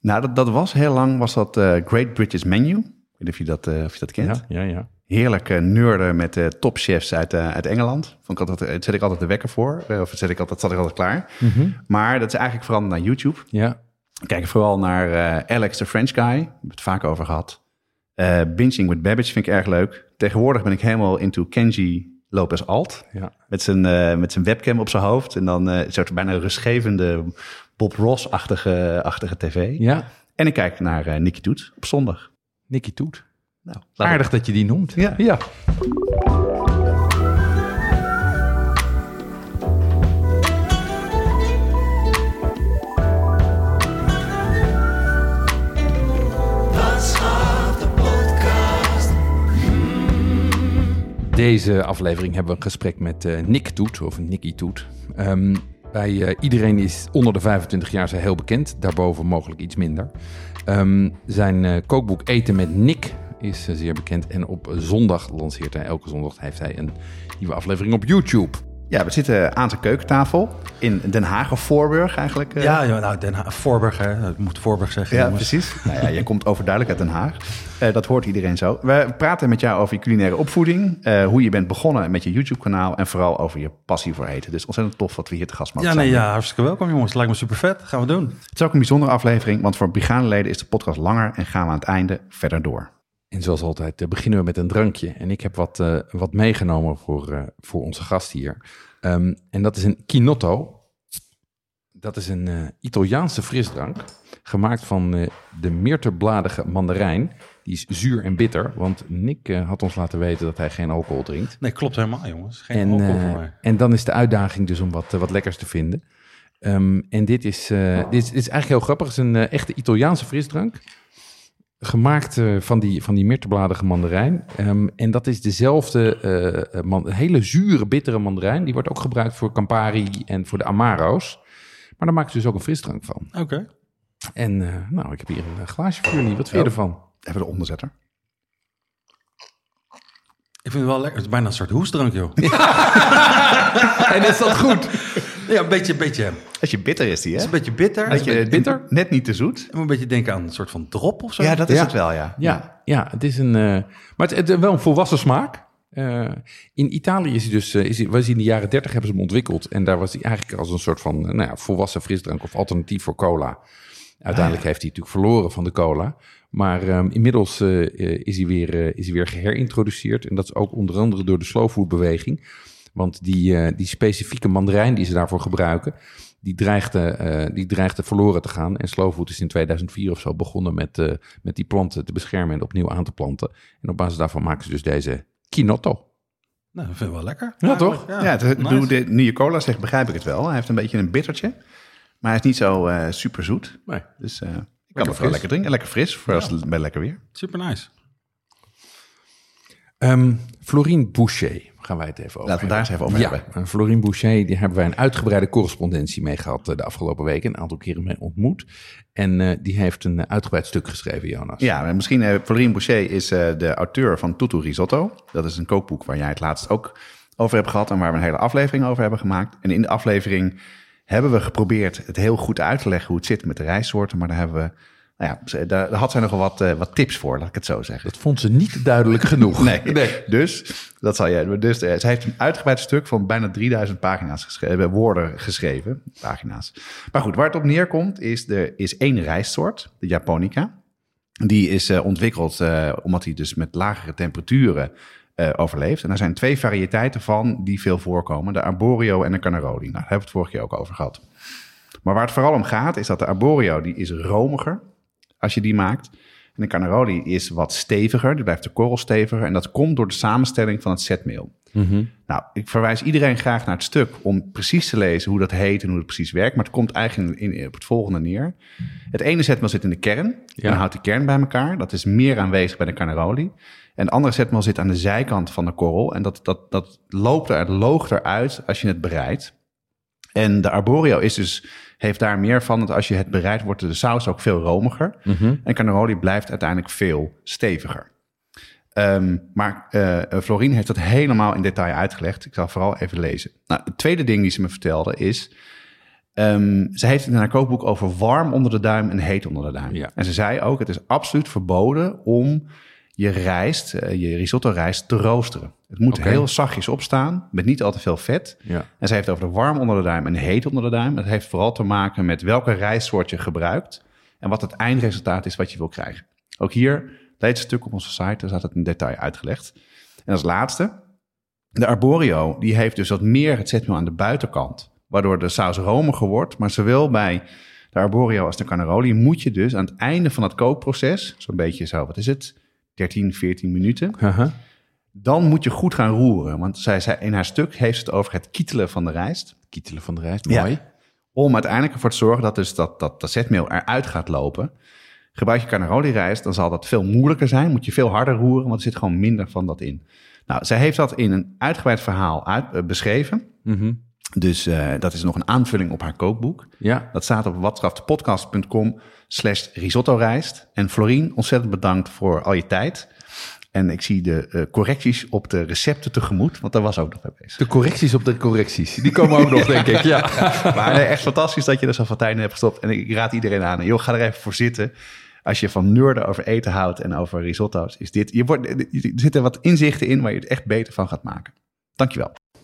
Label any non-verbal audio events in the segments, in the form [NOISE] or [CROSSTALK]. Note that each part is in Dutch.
Nou, dat, dat was heel lang was dat eh, Great British Menu. Ik weet niet of je dat, eh, of je dat kent. ja, ja. Heerlijk uh, neurden met uh, topchefs uit, uh, uit Engeland. Vond ik altijd, zet ik altijd de wekker voor. of zet ik altijd, zat ik altijd klaar. Maar dat is eigenlijk veranderd naar YouTube. Ja, Ik kijk vooral naar Alex, de French guy. We hebben het vaak over gehad. Binging with Babbage vind ik erg leuk. Tegenwoordig ben ik helemaal into Kenji Lopez Alt. ja. Met zijn, met zijn webcam op zijn hoofd. En dan een soort bijna rustgevende Bob Ross-achtige achtige tv. ja. En ik kijk naar Nicky Toet op zondag. Nicky Toet. Nou, Aardig dat je die noemt. Ja. ja. Deze aflevering hebben we een gesprek met eh, Nick Toet, of Nicky Toet. Ehm, bij eh, iedereen is onder de 25 jaar zij heel bekend, daarboven mogelijk iets minder. Ehm, zijn eh, kookboek Eten met Nick is eh, zeer bekend. En op zondag lanceert hij, elke zondag heeft hij een nieuwe aflevering op YouTube. Ja, we zitten aan zijn keukentafel in Den Haag of Voorburg eigenlijk. eh. Ja, nou, Den Haag, Voorburg, hè. Ik moet Voorburg zeggen. Ja, jongens. precies. [LAUGHS] nou ja, jij komt overduidelijk uit Den Haag. Eh, dat hoort iedereen zo. We praten met jou over je culinaire opvoeding, eh, hoe je bent begonnen met je YouTube-kanaal en vooral over je passie voor eten. Dus ontzettend tof dat we hier te gast mogen Ja, nee, zijn. ja, hartstikke welkom jongens. Lijkt me super vet. Gaan we doen. Het is ook een bijzondere aflevering, want voor brigadeleden is de podcast langer en gaan we aan het einde verder door. En zoals altijd eh, beginnen we met een drankje. En ik heb wat, eh, wat meegenomen voor, eh, voor onze gast hier. Ehm, en dat is een Kinotto. Dat is een Italiaanse frisdrank. Gemaakt van de meerterbladige mandarijn. Die is zuur en bitter. Want Nick had ons laten weten dat hij geen alcohol drinkt. Nee, klopt helemaal jongens. Geen En, alcohol voor mij. en dan is de uitdaging dus om wat, wat lekkers te vinden. Ehm, en dit is, dit, is, dit is eigenlijk heel grappig. Het is een echte Italiaanse frisdrank. Gemaakt eh, van die, van die meerterbladige mandarijn. Ehm, en dat is dezelfde eh, man- hele zure, bittere mandarijn. Die wordt ook gebruikt voor Campari en voor de Amaro's. Maar daar maken ze dus ook een frisdrank van. Oké. En eh, nou, ik heb hier een glaasje voor jullie. Wat vind je Oh. ervan? Even de onderzetter. Ik vind het wel lekker. Het is bijna een soort hoestdrank, joh. [LAUGHS] En is dat goed? Ja, een beetje, beetje, Als je bitter is die, hè? is een beetje bitter. Een beetje bitter? Net niet te zoet. Ik moet een beetje denken aan een soort van drop of zo. Ja, dat is Ja. het wel, ja. Ja, ja het is een. eh, maar het, het, wel een volwassen smaak. Eh, in Italië is hij dus. eh, is hij, was hij in de jaren 30 hebben ze hem ontwikkeld. En daar was hij eigenlijk als een soort van. nou ja, volwassen frisdrank of alternatief voor cola. Uiteindelijk heeft hij natuurlijk verloren van de cola. Maar ehm, inmiddels is, hij weer, is hij weer geherintroduceerd. En dat is ook onder andere door de slow food beweging. Want die, eh, die specifieke mandarijn die ze daarvoor gebruiken, die dreigde, eh, die dreigde verloren te gaan. En slow food is in 2004 of zo begonnen met, eh, met die planten te beschermen en opnieuw aan te planten. En op basis daarvan maken ze dus deze Kinotto. Nou, dat vind ik wel lekker. Ja, toch? Ja, het, nice. de, nu je cola zegt, begrijp ik het wel. Hij heeft een beetje een bittertje. Maar hij is niet zo eh, super zoet. Nee. Dus eh, ik kan het wel fris. lekker drinken. Lekker fris, voor als het bij lekker weer. Super nice. Ehm Florine Boucher gaan wij het even over Laten we daar eens even over Ja, hebben. en Florine Boucher, die hebben wij een uitgebreide correspondentie mee gehad eh, de afgelopen weken. Een aantal keren mee ontmoet. En eh, die heeft een eh, uitgebreid stuk geschreven, Jonas. Ja, misschien, eh Florine Boucher is de auteur van Tutu Risotto. Dat is een kookboek waar jij het laatst ook over hebt gehad en waar we een hele aflevering over hebben gemaakt. En in de aflevering hebben we geprobeerd het heel goed uit te leggen hoe het zit met de rijstsoorten. Maar daar hebben we, nou ja, daar, had zij nogal wat, eh, wat tips voor, laat ik het zo zeggen. Dat vond ze niet duidelijk genoeg. [LAUGHS] Nee. Dus, dat zal jij. Dus eh, ze heeft een uitgebreid stuk van bijna 3000 pagina's geschreven, woorden geschreven. Pagina's. Maar goed, waar het op neerkomt, is er is één rijstsoort, de Japonica. Die is eh, ontwikkeld eh, omdat hij dus met lagere temperaturen eh, overleeft. En er zijn twee variëteiten van die veel voorkomen: de Arborio en de Carnaroli. Nou, daar hebben we het vorige keer ook over gehad. Maar waar het vooral om gaat, is dat de Arborio die is romiger als je die maakt. En de Carnaroli is wat steviger, die blijft de korrel steviger. En dat komt door de samenstelling van het zetmeel. Nou, ik verwijs iedereen graag naar het stuk om precies te lezen hoe dat heet en hoe het precies werkt. Maar het komt eigenlijk in, in- op het volgende neer. Het ene zetmeel zit in de kern. Ja. En houdt de kern bij elkaar. Dat is meer aanwezig bij de Carnaroli. En het andere zetmeel zit aan de zijkant van de korrel. En dat, dat, dat loopt er, loogt eruit als je het bereidt. En de arborio is dus, heeft daar meer van. Dat als je het bereidt, wordt de saus ook veel romiger. En Carnaroli blijft uiteindelijk veel steviger. Ehm, maar eh Florien heeft dat helemaal in detail uitgelegd. Ik zal vooral even lezen. Nou, het tweede ding die ze me vertelde is... ehm, ze heeft het in haar kookboek over warm onder de duim en heet onder de duim. Ja. En ze zei ook, het is absoluut verboden om je rijst, eh, je risotto rijst, te roosteren. Het moet heel zachtjes opstaan, met niet al te veel vet. Ja. En ze heeft over de warm onder de duim en heet onder de duim. Dat heeft vooral te maken met welke rijstsoort je gebruikt... en wat het eindresultaat is wat je wil krijgen. Ook hier, het stuk op onze site, daar staat het in detail uitgelegd. En als laatste, de arborio, die heeft dus wat meer het zetmeel aan de buitenkant, waardoor de saus romiger wordt. Maar zowel bij de arborio als de carnaroli moet je dus aan het einde van het kookproces, zo'n beetje zo, wat is het, 13, 14 minuten, dan moet je goed gaan roeren. Want zij zei, in haar stuk heeft het over het kietelen van de rijst. Kietelen van de rijst, Ja. mooi. Om uiteindelijk ervoor te zorgen dat, dus dat, dat, dat zetmeel eruit gaat lopen. Gebruik je carnaroli rijst, dan zal dat veel moeilijker zijn. Moet je veel harder roeren, want er zit gewoon minder van dat in. Nou, zij heeft dat in een uitgebreid verhaal uit, eh, beschreven. Mhm. Dus eh, dat is nog een aanvulling op haar kookboek. Ja, Dat staat op watkraftpodcast.com slash risotto-rijst. En Florien, ontzettend bedankt voor al je tijd. En ik zie de eh, correcties op de recepten tegemoet, want daar was ook nog bezig. de correcties op de correcties. Die komen ook [LAUGHS] nog, denk ik. Ja. [LAUGHS] Maar nee, echt fantastisch dat je er zoveel tijd in hebt gestopt. En ik raad iedereen aan, joh, ga er even voor zitten. Als je van neurden over eten houdt en over risotto's, is dit... Je wordt, er zitten wat inzichten in waar je het echt beter van gaat maken. Dankjewel.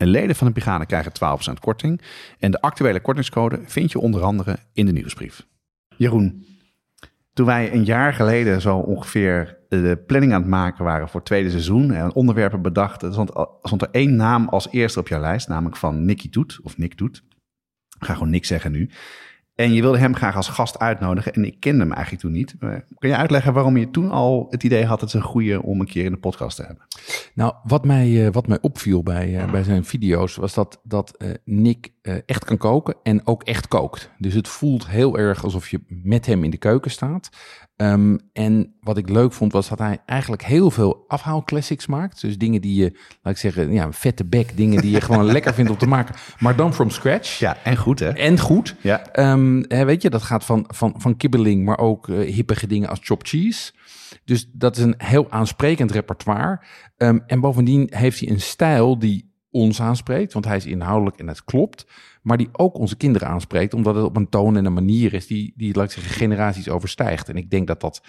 En leden van de brigade krijgen 12% korting. En de actuele kortingscode vind je onder andere in de nieuwsbrief. Jeroen, toen wij een jaar geleden zo ongeveer de planning aan het maken waren voor het tweede seizoen en onderwerpen bedacht, er stond, stond er één naam als eerste op jouw lijst, namelijk van Nicky Toet of Nick Toet. Ik ga gewoon niks zeggen nu. En je wilde hem graag als gast uitnodigen en ik kende hem eigenlijk toen niet. Kun je uitleggen waarom je toen al het idee had dat het een goede om een keer in de podcast te hebben? Nou, wat mij, eh, wat mij opviel bij, eh, bij zijn video's was dat, dat eh, Nick echt kan koken en ook echt kookt. Dus het voelt heel erg alsof je met hem in de keuken staat. Ehm, en wat ik leuk vond was dat hij eigenlijk heel veel afhaalclassics maakt. Dus dingen die je, laat ik zeggen, ja, een vette bek, dingen die je gewoon [LAUGHS] lekker vindt om te maken. Maar dan from scratch. Ja, en goed hè? En goed. Ja. Ehm, hè, weet je, dat gaat van, van, van kibbeling, maar ook eh, hippige dingen als chopped cheese. Dus dat is een heel aansprekend repertoire. Ehm, en bovendien heeft hij een stijl die ons aanspreekt, want hij is inhoudelijk en het klopt. Maar die ook onze kinderen aanspreekt, omdat het op een toon en een manier is die, die laat ik zeggen, generaties overstijgt. En ik denk dat dat,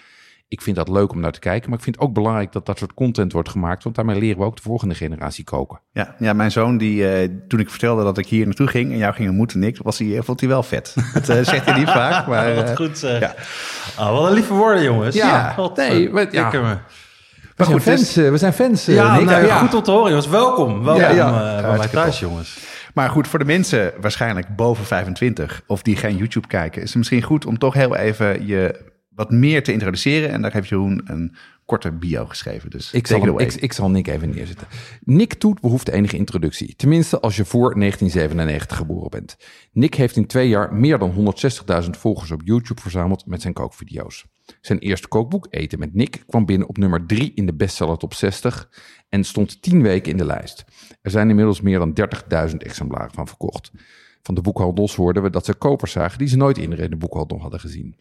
ik vind dat leuk om naar te kijken, maar ik vind het ook belangrijk dat dat soort content wordt gemaakt, want daarmee leren we ook de volgende generatie koken. Ja, ja mijn zoon, die, eh, toen ik vertelde dat ik hier naartoe ging en jou ging ontmoeten, Nick, was hij, vond hij wel vet. [LAUGHS] Dat eh, zegt hij niet vaak, maar [LAUGHS] eh, Wat goed zeg. ja. Ah, wat een lieve woorden, jongens. Ja, [LAUGHS] wat nee, eh, wat- ja. me. We zijn goed, dus- fans, eh, we zijn fans. eh, Ja, Nick. nee, Ja. goed om te horen, jongens. Welkom. Welkom Ja, ja. eh, bij mij thuis, jongens. Maar goed, voor de mensen waarschijnlijk boven 25 of die geen YouTube kijken, is het misschien goed om toch heel even je wat meer te introduceren. En daar heeft Jeroen een korte bio geschreven. Dus Ik zal, ik zal Nick even neerzetten. Nick Toet behoeft enige introductie. Tenminste, als je voor 1997 geboren bent. Nick heeft in twee jaar meer dan 160.000 volgers op YouTube verzameld met zijn kookvideo's. Zijn eerste kookboek, Eten met Nick, kwam binnen op nummer 3 in de bestseller top 60 en stond 10 weken in de lijst. Er zijn inmiddels meer dan 30.000 exemplaren van verkocht. Van de boekhandels hoorden we dat ze kopers zagen die ze nooit in de boekhandel hadden gezien.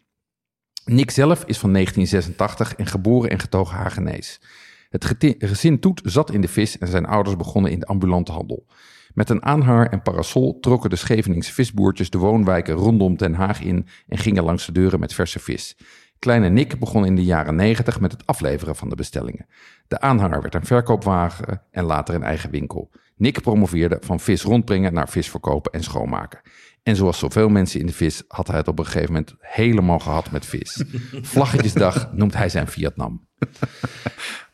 Nick zelf is van 1986 en geboren en getogen Hagenees. Het gezin Toet zat in de vis en zijn ouders begonnen in de ambulante handel. Met een aanhanger en parasol trokken de Scheveningse visboertjes de woonwijken rondom Den Haag in en gingen langs de deuren met verse vis. Kleine Nick begon in de jaren 90 met het afleveren van de bestellingen. De aanhanger werd een verkoopwagen en later een eigen winkel. Nick promoveerde van vis rondbrengen naar vis verkopen en schoonmaken. En zoals zoveel mensen in de vis had hij het op een gegeven moment helemaal gehad met vis. [LAUGHS] Vlaggetjesdag noemt hij zijn Vietnam.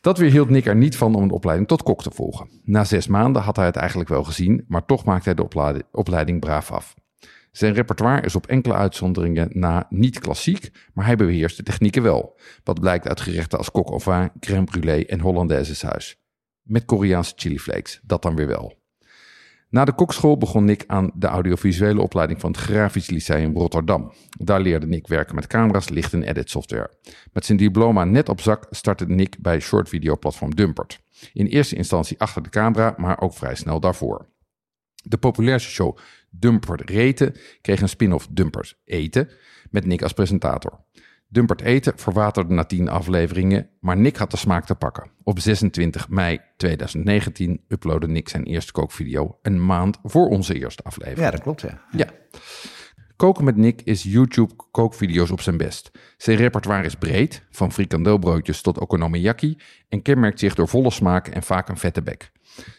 Dat weerhield Nick er niet van om een opleiding tot kok te volgen. Na zes maanden had hij het eigenlijk wel gezien, maar toch maakte hij de opleiding braaf af. Zijn repertoire is op enkele uitzonderingen na niet klassiek, maar hij beheerst de technieken wel. Wat blijkt uit gerechten als coq au vin, crème brûlée en Hollandaise saus. Met Koreaanse chiliflakes, dat dan weer wel. Na de kokschool begon Nick aan de audiovisuele opleiding van het Grafisch Lyceum Rotterdam. Daar leerde Nick werken met camera's, licht en edit software. Met zijn diploma net op zak startte Nick bij short video platform Dumpert. In eerste instantie achter de camera, maar ook vrij snel daarvoor. De populairste show Dumpert Reten kreeg een spin-off Dumpert Eten met Nick als presentator. Dumpert Eten verwaterde na tien afleveringen, maar Nick had de smaak te pakken. Op 26 mei 2019 uploadde Nick zijn eerste kookvideo een maand voor onze eerste aflevering. Ja, dat klopt, ja. Ja. Koken met Nick is YouTube kookvideo's op zijn best. Zijn repertoire is breed, van frikandelbroodjes tot okonomiyaki, en kenmerkt zich door volle smaak en vaak een vette bek.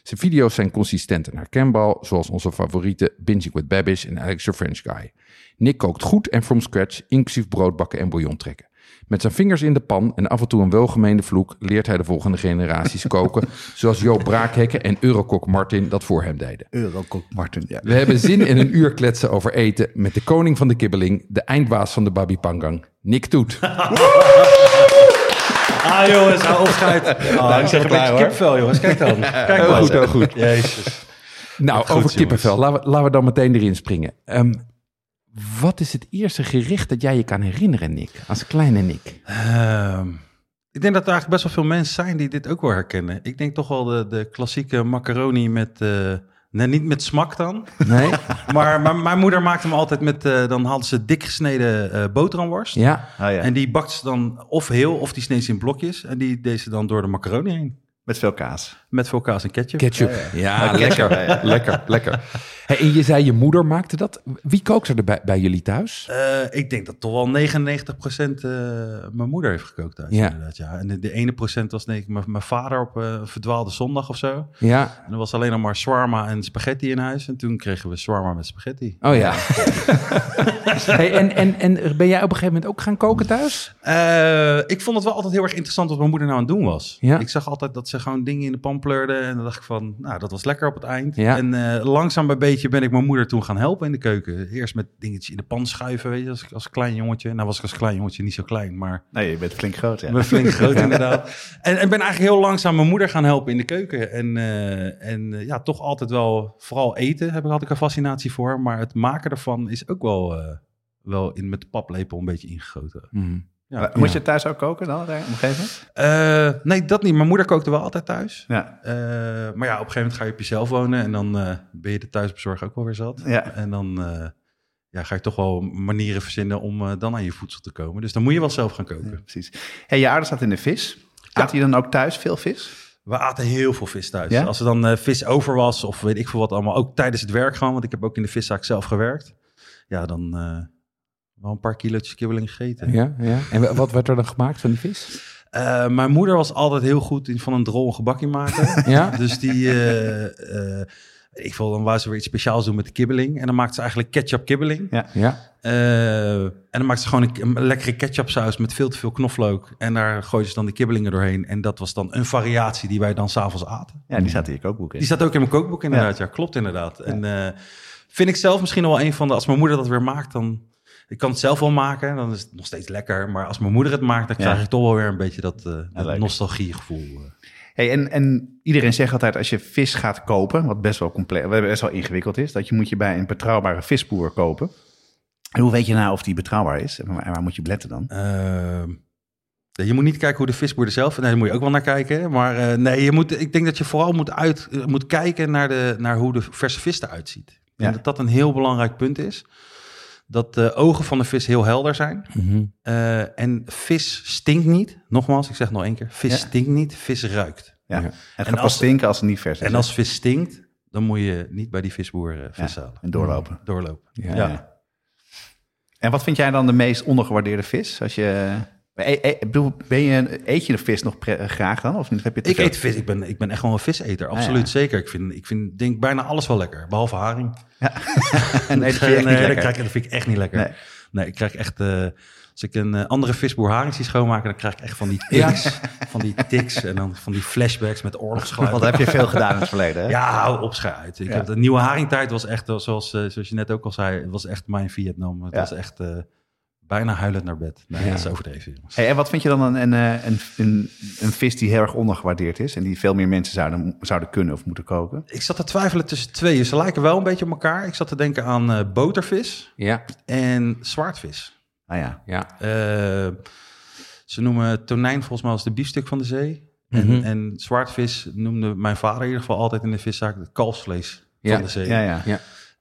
Zijn video's zijn consistent en herkenbaar, zoals onze favoriete Binging with Babish en Alex the French Guy. Nick kookt goed en from scratch, inclusief broodbakken en bouillon trekken. Met zijn vingers in de pan en af en toe een welgemeende vloek leert hij de volgende generaties [LAUGHS] koken, zoals Joop Braakhekken en Eurokok Martin dat voor hem deden. Eurokok Martin, ja. We hebben zin in een uur kletsen over eten met de koning van de kibbeling, de eindbaas van de Babi Pangang, Nick Toet. [LAUGHS] Ah jongens, hou opschuit. Ah, ik zeg een klaar, beetje hoor. kipvel jongens, kijk dan. [LAUGHS] Kijk Heel maar. goed, heel goed. Jezus. Nou, Goed, over kippenvel. Laten we, laten we dan meteen erin springen. Ehm, wat is het eerste gerecht dat jij je kan herinneren, Nick? Als kleine Nick. Ehm, ik denk dat er eigenlijk best wel veel mensen zijn die dit ook wel herkennen. Ik denk toch wel de, de klassieke macaroni met... eh, nee, niet met smak dan. Nee? [LAUGHS] Maar, maar mijn moeder maakte hem altijd met... eh, dan hadden ze dik gesneden eh, boterhamworst. Ja. Ah, ja. En die bakte ze dan of heel of die sneed ze in blokjes. En die deed ze dan door de macaroni heen. Met veel kaas. Met veel kaas en ketchup. Ketchup. Ja, ketchup, lekker. ja, ja. Lekker, lekker. Hey, en je zei je moeder maakte dat. Wie kookt er bij, bij jullie thuis? Eh, ik denk dat toch wel 99% eh mijn moeder heeft gekookt thuis. Ja. Inderdaad, ja. En de, de ene procent was denk ik mijn, mijn vader op eh, een verdwaalde zondag of zo. Ja. En er was alleen nog maar shawarma en spaghetti in huis. En toen kregen we shawarma met spaghetti. Oh ja. [LAUGHS] hey, en, en, en ben jij op een gegeven moment ook gaan koken thuis? Eh, ik vond het wel altijd heel erg interessant wat mijn moeder nou aan het doen was. Ja. Ik zag altijd dat ze gewoon dingen in de pan pleurde. En dan dacht ik van, nou, dat was lekker op het eind. Ja. En eh, langzaam bij beetje ben ik mijn moeder toen gaan helpen in de keuken. Eerst met dingetjes in de pan schuiven, weet je, als, als klein jongetje. Nou was ik als klein jongetje niet zo klein, maar Nee, je bent flink groot, ja. ik ben flink [LAUGHS] groot inderdaad. En ik ben eigenlijk heel langzaam mijn moeder gaan helpen in de keuken. En, eh, en eh, ja, toch altijd wel, vooral eten heb ik, had ik een fascinatie voor. Maar het maken ervan is ook wel, eh, wel in, met de paplepel een beetje ingegoten. Ja. Moest je thuis ook koken dan, op een gegeven moment? Nee, dat niet. Mijn moeder kookte wel altijd thuis. Ja. Eh, maar ja, op een gegeven moment ga je op jezelf wonen en dan eh, ben je de thuisbezorger ook wel weer zat. Ja. En dan eh, ja, ga je toch wel manieren verzinnen om dan aan je voedsel te komen. Dus dan moet je wel zelf gaan koken. Ja, precies. Hey, je ouders zaten in de vis. Aten je dan ook thuis veel vis? We aten heel veel vis thuis. Als er dan vis over was of weet ik veel wat allemaal, ook tijdens het werk gewoon, want ik heb ook in de viszaak zelf gewerkt. Ja, dan wel een paar kilootjes kibbeling gegeten. Ja, ja. En wat werd er dan gemaakt van die vis? Eh, mijn moeder was altijd heel goed in van een drol een gebakje maken. [LAUGHS] Ja? Dus die, eh, eh, ik wil dan wou ze weer iets speciaals doen met de kibbeling. En dan maakte ze eigenlijk ketchup kibbeling. Ja. Ja. Eh, en dan maakte ze gewoon een, een lekkere ketchup saus met veel te veel knoflook. En daar gooide ze dan de kibbelingen doorheen. En dat was dan een variatie die wij dan s'avonds aten. Ja, die zaten in je kookboek in. Die staat ook in mijn kookboek inderdaad. Ja, klopt inderdaad. En eh, vind ik zelf misschien wel een van de... Als mijn moeder dat weer maakt, dan... Ik kan het zelf wel maken, dan is het nog steeds lekker. Maar als mijn moeder het maakt, dan Ja. krijg ik toch wel weer een beetje dat, dat leuk. nostalgiegevoel. eh. Hey, en, en iedereen zegt altijd als je vis gaat kopen, wat best wel, complex, wat best wel ingewikkeld is, dat je moet je bij een betrouwbare visboer kopen. En hoe weet je nou of die betrouwbaar is? En waar, moet je op letten dan? Ehm, je moet niet kijken hoe de visboer er zelf... Nee, daar moet je ook wel naar kijken. Maar eh, nee, je moet, ik denk dat je vooral moet, uit, moet kijken naar, de, naar hoe de verse vis eruit ziet. Ja. dat dat een heel belangrijk punt is. Dat de ogen van de vis heel helder zijn. Mhm. Eh, en vis stinkt niet. Nogmaals, ik zeg nog één keer. Vis Ja. stinkt niet, vis ruikt. Ja. Ja. Het En gaat pas als- stinken als het niet vers is. En hè? als vis stinkt, dan moet je niet bij die visboer eh, vis Ja, halen. en doorlopen. Doorlopen. Ja. Ja. Ja. En wat vind jij dan de meest ondergewaardeerde vis? Als je, E- e- ben je, eet je de vis nog graag dan? Of niet? Heb je Ik veel? eet vis. Ik ben, ik ben echt wel een viseter. Absoluut, ja. zeker. Ik vind, ik vind denk bijna alles wel lekker. Behalve haring. En [LAUGHS] nee, dat nee, dat, krijg, ik- dat vind ik echt niet lekker. Nee. Nee, ik krijg echt... eh, als ik een eh, andere visboer haring zie schoonmaken... dan krijg ik echt van die tics. Van die tics en dan van die flashbacks met oorlogsgeluiden. Want dat heb je veel gedaan in het verleden, hè? Ja, hou op, uit. Ik Ja. heb, de nieuwe haringtijd was echt, zoals, eh, zoals je net ook al zei... het was echt mijn Vietnam. Het Ja. was echt bijna huilend naar bed. Nee, Ja. dat is overdreven, jongens. Hey, en wat vind je dan een, een, eh, een, een, een vis die heel erg ondergewaardeerd is... en die veel meer mensen zouden, zouden kunnen of moeten koken? Ik zat te twijfelen tussen twee. Ze lijken wel een beetje op elkaar. Ik zat te denken aan eh, botervis Ja, en zwaardvis. Nou ja, ja. Eh, ze noemen tonijn volgens mij als de biefstuk van de zee. En, Mhm. en zwaardvis noemde mijn vader in ieder geval altijd in de viszaak het kalfsvlees Ja, van de zee. ja, ja. Ja.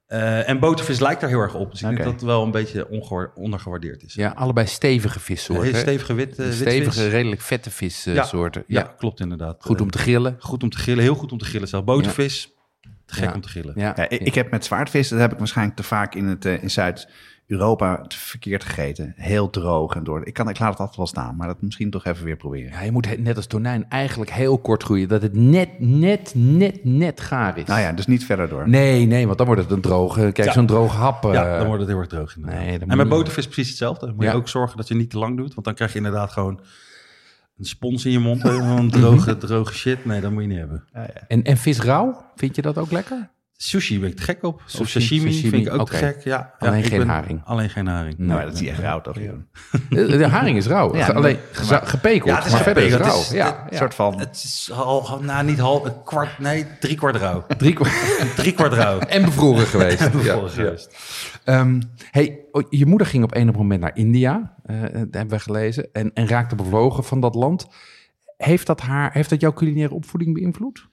Eh, en botervis lijkt daar heel erg op. Dus ik denk dat het wel een beetje ondergewaardeerd is. ja, allebei stevige vissoorten. stevige wit, Stevige, witvis. redelijk vette vissoorten. Ja, ja. klopt inderdaad. Goed om te grillen. goed om te grillen. Heel goed om te grillen. Zelf botervis, te gek Ja. om te grillen. Ja. Ja, ik, ik heb met zwaardvis, dat heb ik waarschijnlijk te vaak in, het, eh, in Zuid-Europa te verkeerd gegeten. Heel droog en door. Ik, kan, ik laat het altijd wel staan, maar dat misschien toch even weer proberen. Ja, je moet net als tonijn eigenlijk heel kort groeien. Dat het net, net, net, net gaar is. Nou ja, dus niet verder door. Nee, nee, want dan wordt het een droge... Kijk, Ja. zo'n droge hap... eh, Ja, dan wordt het heel erg droog. inderdaad. Nee, en met botervis precies hetzelfde. Dan moet Ja. je ook zorgen dat je niet te lang doet. Want dan krijg je inderdaad gewoon een spons in je mond. Een [LAUGHS] droge, droge shit. Nee, dat moet je niet hebben. En, en vis rauw, vind je dat ook lekker? Sushi ben ik te gek op. Of Sushi, sashimi, sashimi, vind ik ook te gek. Ja, Alleen ja, geen ben- haring. Alleen geen haring. Nou, dat is niet echt rauw toch? De, [LAUGHS] de haring is rauw. Ja, maar- Alleen geza- gepekeld, Ja, het is maar verder is gepekeld. rauw. Het is- ja, Een soort van... Het is al, nou niet half, een kwart, nee, [LAUGHS] drie kwart [LAUGHS] rauw. Drie kwart- Drie kwart rauw. en bevroren geweest. Ja, Bevroren geweest. Ehm, hey, oh, je moeder ging op enig moment naar India, eh, dat hebben we gelezen, en, en raakte bevlogen van dat land. Heeft dat, haar, heeft dat jouw culinaire opvoeding beïnvloed?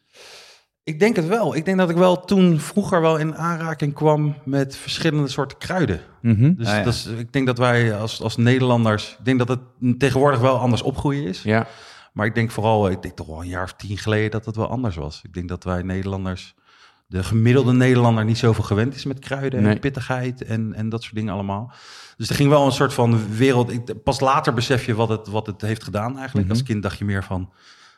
Ik denk het wel. Ik denk dat ik wel toen vroeger wel in aanraking kwam met verschillende soorten kruiden. Mhm. Dus Ah, ja. dat is, ik denk dat wij als, als Nederlanders, ik denk dat het tegenwoordig wel anders opgroeien is. Ja, Maar ik denk vooral, ik denk toch wel een jaar of tien geleden dat het wel anders was. Ik denk dat wij Nederlanders, de gemiddelde Nederlander niet zoveel gewend is met kruiden Nee. en pittigheid en, en dat soort dingen allemaal. Dus er ging wel een soort van wereld. Ik, pas later besef je wat het, wat het heeft gedaan eigenlijk. Mhm. Als kind dacht je meer van,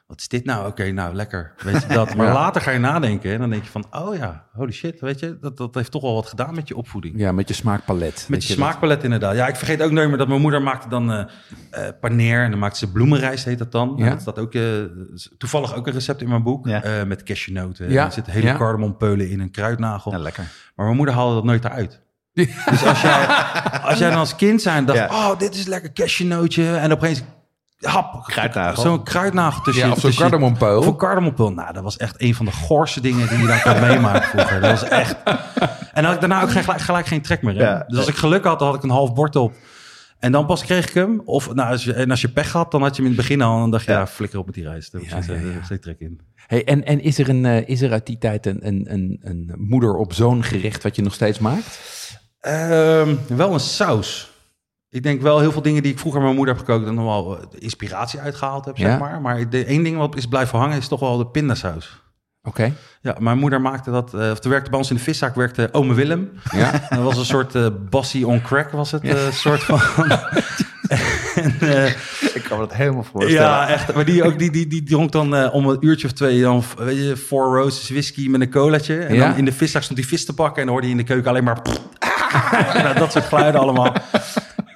wat is dit nou? Oké, nou lekker, weet je dat. [LAUGHS] Maar Ja. later ga je nadenken en dan denk je van, oh ja, holy shit, weet je, dat, dat heeft toch wel wat gedaan met je opvoeding. ja, met je smaakpalet. Met je dat- smaakpalet inderdaad. Ja, ik vergeet ook nooit meer dat mijn moeder maakte dan eh eh, paneer en dan maakte ze bloemenrijst, heet dat dan. Ja. En dat staat ook, eh, toevallig ook een recept in mijn boek Ja. met cashewnoten. Ja. Er zitten hele Ja. cardamompeulen in een kruidnagel. Ja, lekker. Maar mijn moeder haalde dat nooit eruit. [LAUGHS] Dus als jij, als jij dan als kind zijn dacht, Ja. oh, dit is lekker cashewnootje. En opeens, hap, Kruidnagel. zo'n kruidnagel tussen Ja, of zo'n. Of. Nou, dat was echt een van de goorste dingen die je dan kon meemaken vroeger. Dat was echt... En dan had ik daarna ook geen, gelijk, gelijk geen trek meer. Ja. Dus als ik geluk had, dan had ik een half bord op. En dan pas kreeg ik hem. Of nou, als je, en als je pech had, dan had je hem in het begin al. En dan dacht je, Ja. ja, flikker op met die reis. Daar heb Ja, ik geen- ja, ja. daar heb trek in. Hey, en en is, er een, eh, is er uit die tijd een, een, een, een moeder op zo'n gerecht wat je nog steeds maakt? Ehm, wel een saus. Ik denk wel heel veel dingen die ik vroeger met mijn moeder heb gekookt... en nog wel eh, inspiratie uitgehaald heb, zeg Ja. maar. Maar de één ding wat is blijven hangen is toch wel de pindasaus. Oké. Ja, mijn moeder maakte dat... eh, of er werkte bij ons in de viszaak, werkte ome Willem. Ja. [LAUGHS] Dat was een soort eh bassie on crack, was het. eh soort van... [LAUGHS] en, eh, Ik kan me dat helemaal voorstellen. ja, echt. Maar die, ook, die, die, die dronk dan eh, om een uurtje of twee... dan weet je, Four Roses whisky met een colaatje. En Ja. dan in de viszaak stond die vis te pakken... en dan hoorde je in de keuken alleen maar... [LAUGHS] Nou, dat soort geluiden allemaal.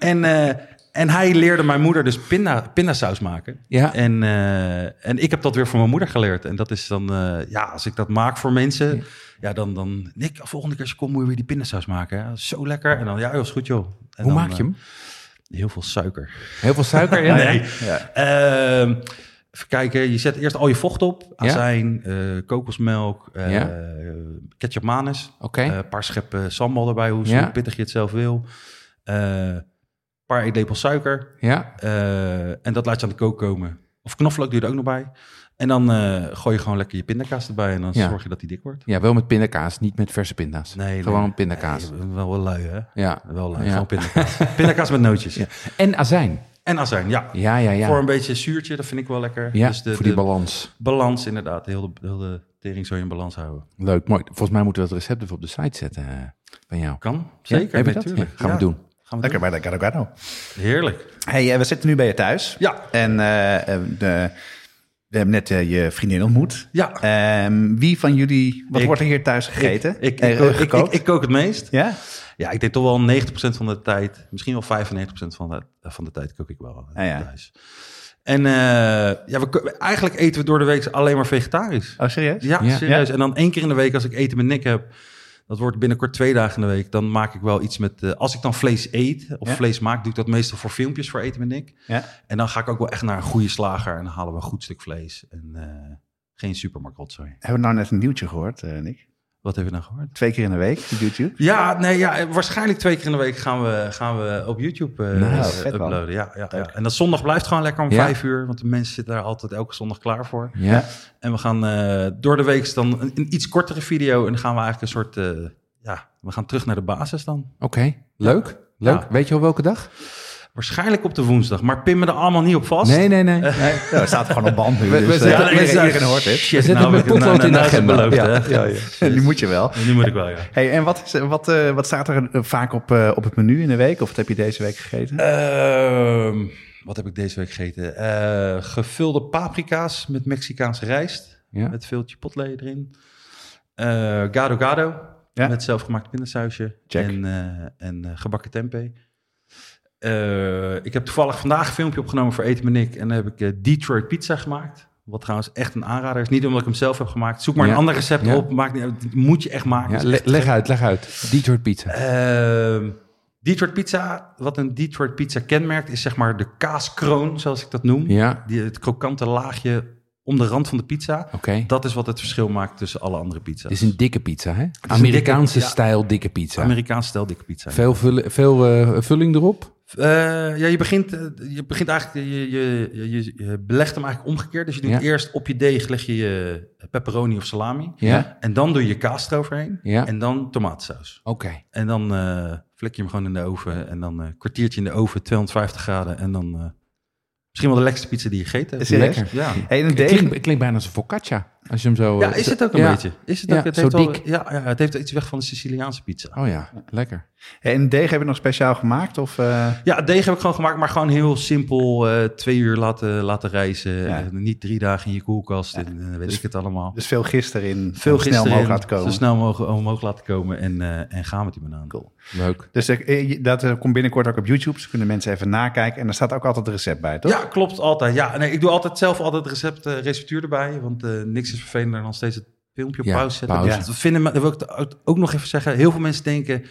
En, eh, en hij leerde mijn moeder dus pinda, pindasaus maken. Ja. En, eh, en ik heb dat weer van mijn moeder geleerd. En dat is dan, eh, ja, als ik dat maak voor mensen, ja, dan, dan, Nick, volgende keer als je komt, moet je weer die pindasaus maken. Hè? Zo lekker. En dan, ja, is goed, joh. En Hoe dan, maak je hem? heel veel suiker. Heel veel suiker? [LAUGHS] Ja. Nee. Ja. Ehm, even kijken, je zet eerst al je vocht op. Azijn, kokosmelk, Ja. ketchup manis. Oké. Een paar scheppen sambal erbij, hoe, Ja. hoe pittig je het zelf wil. Paar eetlepels suiker. ja. Eh, en dat laat je aan de kook komen. Of knoflook doe je er ook nog bij. En dan eh, gooi je gewoon lekker je pindakaas erbij. En dan Ja. zorg je dat die dik wordt. ja, wel met pindakaas, niet met verse pinda's. Nee, Gewoon nee. pindakaas. Nee, wel wel lui, hè? Ja. Wel lui. Ja. Gewoon pindakaas. [LAUGHS] pindakaas met nootjes. Ja. En azijn. En azijn, ja. Ja, ja, ja. Voor een beetje zuurtje, dat vind ik wel lekker. ja, dus de, voor die de balans. balans inderdaad. Heel de, heel de tering zou je in balans houden. Leuk, mooi. Volgens mij moeten we het recept even op de site zetten eh, van jou. Kan, zeker. heb je nee, dat? tuurlijk. Ja, gaan we doen. Gaan we Lekker doen. bij de Gado. Heerlijk. Hey, eh, we zitten nu bij je thuis. Ja. En eh, eh, de, we hebben net je vriendin ontmoet. Ja. Ehm, wie van jullie, wat Ik. wordt er hier thuis gegeten? Ik, ik, ik, kook- ik, gekookt? ik, ik kook het meest. ja? Ja, ik denk toch wel 90% van de tijd, misschien wel 95% van de, van de tijd kook ik wel Ah, ja. thuis. En eh, ja, we, eigenlijk eten we door de week alleen maar vegetarisch. Oh, serieus? Ja, Ja. serieus. En dan één keer in de week als ik eten met Nick heb, dat wordt binnenkort twee dagen in de week, dan maak ik wel iets met, eh, als ik dan vlees eet of Ja. vlees maak, doe ik dat meestal voor filmpjes voor eten met Nick. Ja. En dan ga ik ook wel echt naar een goede slager en dan halen we een goed stuk vlees. En eh, geen supermarkt rotzooi. Hebben we nou net een nieuwtje gehoord, eh, Nick? Wat hebben we nou gehoord? Twee keer in de week op YouTube. Ja, nee, ja, waarschijnlijk twee keer in de week gaan we, gaan we op YouTube eh, Nice. eh, uploaden. Ja, ja, ja. En dat zondag blijft gewoon lekker om Ja. vijf uur, want de mensen zitten daar altijd elke zondag klaar voor. Ja. En we gaan eh, door de week dan een, een iets kortere video en dan gaan we eigenlijk een soort, ja, we gaan terug naar de basis dan. Oké, leuk. Leuk. Weet je al welke dag? Waarschijnlijk op de woensdag, maar pin me er allemaal niet op vast. Nee, nee, nee. [LAUGHS] Nee, ja, dat staat gewoon op band nu. We- dus, eh, zetten- iedereen hoort dit. Shit, zetten nou met ik- potlood nou- in de nou agenda. beloofd, Ja, ja, ja. [LAUGHS] Die moet je wel. Die moet ik wel, ja. Hey, en wat, is, wat, eh, wat staat er eh, vaak op, eh, op het menu in de week? Of wat heb je deze week gegeten? Ehm, wat heb ik deze week gegeten? Eh, gevulde paprika's met Mexicaanse rijst. Ja. Met veel chipotle erin. Eh, gado gado. Ja. Met zelfgemaakt pindasausje. Check. En, eh, en eh, gebakken tempeh. Eh, ik heb toevallig vandaag een filmpje opgenomen voor Eten met Nick. En dan heb ik eh, Detroit pizza gemaakt. Wat trouwens echt een aanrader is. Niet omdat ik hem zelf heb gemaakt. Zoek maar Ja. een ander recept Ja. op. Dit moet je echt maken. Ja, le- echt leg uit, leg uit. Detroit Pizza. Ehm, Detroit pizza, wat een Detroit pizza kenmerkt, is zeg maar de kaaskroon, zoals ik dat noem. Ja, Die, het krokante laagje om de rand van de pizza. Dat is wat het verschil maakt tussen alle andere pizza's. Het is een dikke pizza, hè? Amerikaanse dikke- stijl dikke pizza. Amerikaans stijl dikke pizza. Veel, vulling, veel eh, vulling erop? Eh, ja, je begint, eh, je begint eigenlijk, je, je, je, je belegt hem eigenlijk omgekeerd. Dus je doet Ja. eerst op je deeg leg je je pepperoni of salami. Ja. En dan doe je kaas eroverheen. Ja. En dan tomatensaus. Oké. En dan eh flik je hem gewoon in de oven. En dan een kwartiertje in de oven, 250 graden. En dan eh, misschien wel de lekkerste pizza die je gegeten hebt. Serieus? Lekker. Ja. Hey, Het klinkt, het klinkt bijna als een focaccia. Als je hem zo... ja, eh, is het ook een ja. beetje. Is het Ja, ook, het zo heeft ja, ja, het heeft iets weg van de Siciliaanse pizza. Oh ja, lekker. en deeg heb je nog speciaal gemaakt? Of, eh, Ja, het deeg heb ik gewoon gemaakt, maar gewoon heel simpel. eh, twee uur laten, laten reizen. Ja. Eh, niet drie dagen in je koelkast. En weet Dus- ik het allemaal. dus veel gist erin. Veel snel gisteren mogelijk laten komen. Zo snel mogelijk omhoog laten komen en, eh, en gaan met die banaan. Cool. Leuk. Dus dat komt binnenkort ook op YouTube. Dus kunnen mensen even nakijken. En er staat ook altijd een recept bij, toch? Ja, klopt, altijd. Ja, nee, ik doe altijd zelf altijd recept, eh, receptuur erbij. Want eh, niks is vervelender dan steeds het filmpje op Ja, pauze zetten. pauze. Ja. Dat vinden, dat wil ik ook- nog even zeggen. Heel veel mensen denken...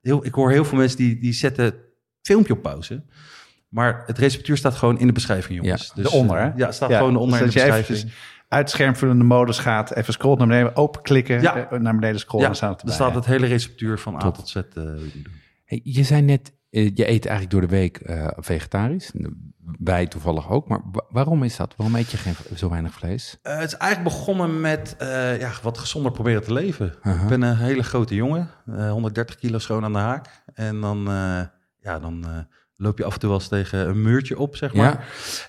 Heel, ik hoor heel veel mensen die, die zetten het filmpje op pauze. Maar het receptuur staat gewoon in de beschrijving, jongens. Ja, dus, eronder, hè? Ja, staat Ja, gewoon onder dus in de beschrijving. eventjes uit schermvullende modus gaat. Even scrollen naar beneden. Openklikken. Ja. eh, naar beneden scrollen. Ja, dan staat het er staat het hele receptuur van A tot Z. doen. Hey, je zei net, je eet eigenlijk door de week eh, vegetarisch. Wij toevallig ook. Maar wa- waarom is dat? Waarom eet je geen, zo weinig vlees? Eh, het is eigenlijk begonnen met eh, ja, wat gezonder proberen te leven. Ik ben een hele grote jongen, eh, 130 kilo schoon aan de haak. En dan, eh, ja, dan eh, loop je af en toe wel eens tegen een muurtje op, zeg maar. Ja.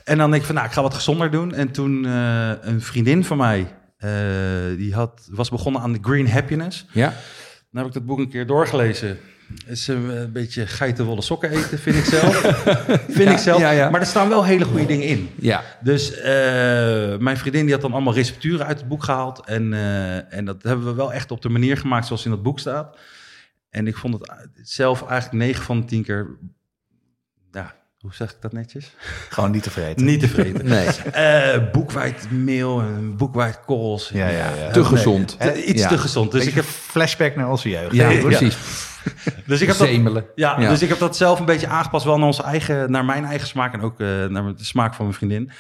En dan denk ik van, nou, ik ga wat gezonder doen. En toen eh, een vriendin van mij, eh, die had, was begonnen aan de Green Happiness. Ja? Dan heb ik dat boek een keer doorgelezen. Is eh, een beetje geitenwolle sokken eten, vind ik zelf. [LAUGHS] vind Ja, ik zelf. ja, ja. Maar er staan wel hele goede dingen in. Ja. Dus eh, mijn vriendin die had dan allemaal recepturen uit het boek gehaald. En, eh, en dat hebben we wel echt op de manier gemaakt zoals in dat boek staat. En ik vond het zelf eigenlijk 9 van de 10 keer... Ja, hoe zeg ik dat netjes? Gewoon niet tevreden. Niet tevreden. [LAUGHS] Nee. Eh boekwijdmeel en boekwijdkorrels. Ja, ja, ja. Te Nee. gezond. Te- iets Ja. te gezond. Dus ik heb, flashback naar onze jeugd. Ja, Ja. precies. [LAUGHS] dus ik heb dat, Zemelen. Ja, Ja. dus ik heb dat zelf een beetje aangepast, wel naar, onze eigen, naar mijn eigen smaak en ook eh, naar de smaak van mijn vriendin.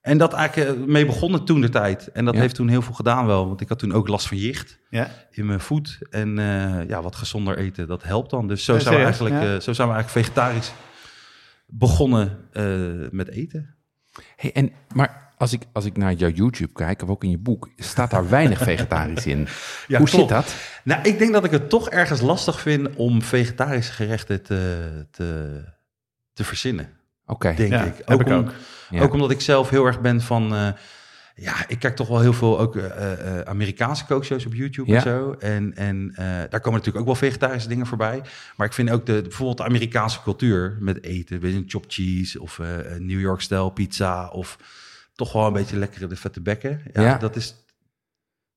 En dat eigenlijk eh, mee begonnen toen de tijd. En dat Ja. heeft toen heel veel gedaan wel, want ik had toen ook last van jicht Ja? in mijn voet. En eh, ja, wat gezonder eten, dat helpt dan. Dus zo, Ja, zijn, we eigenlijk, Ja. eh, zo zijn we eigenlijk vegetarisch begonnen eh, met eten. Hey, en, maar als ik, als ik naar jouw YouTube kijk, of ook in je boek, staat daar weinig [LAUGHS] vegetarisch in. Ja, Hoe klopt. zit dat? Nou, ik denk dat ik het toch ergens lastig vind om vegetarische gerechten te, te, te verzinnen. Oké. Denk Ja, ik. heb ik om- ook. Ja. Ook omdat ik zelf heel erg ben van... eh, Ja, ik kijk toch wel heel veel ook eh, eh, Amerikaanse kookshows op YouTube Ja. en zo. En, en eh, daar komen natuurlijk ook wel vegetarische dingen voorbij. Maar ik vind ook de, bijvoorbeeld de Amerikaanse cultuur met eten. Weet je, een chopped cheese of eh, New York-stijl pizza. Of toch wel een beetje lekkere de vette bekken. Ja, Ja. dat is...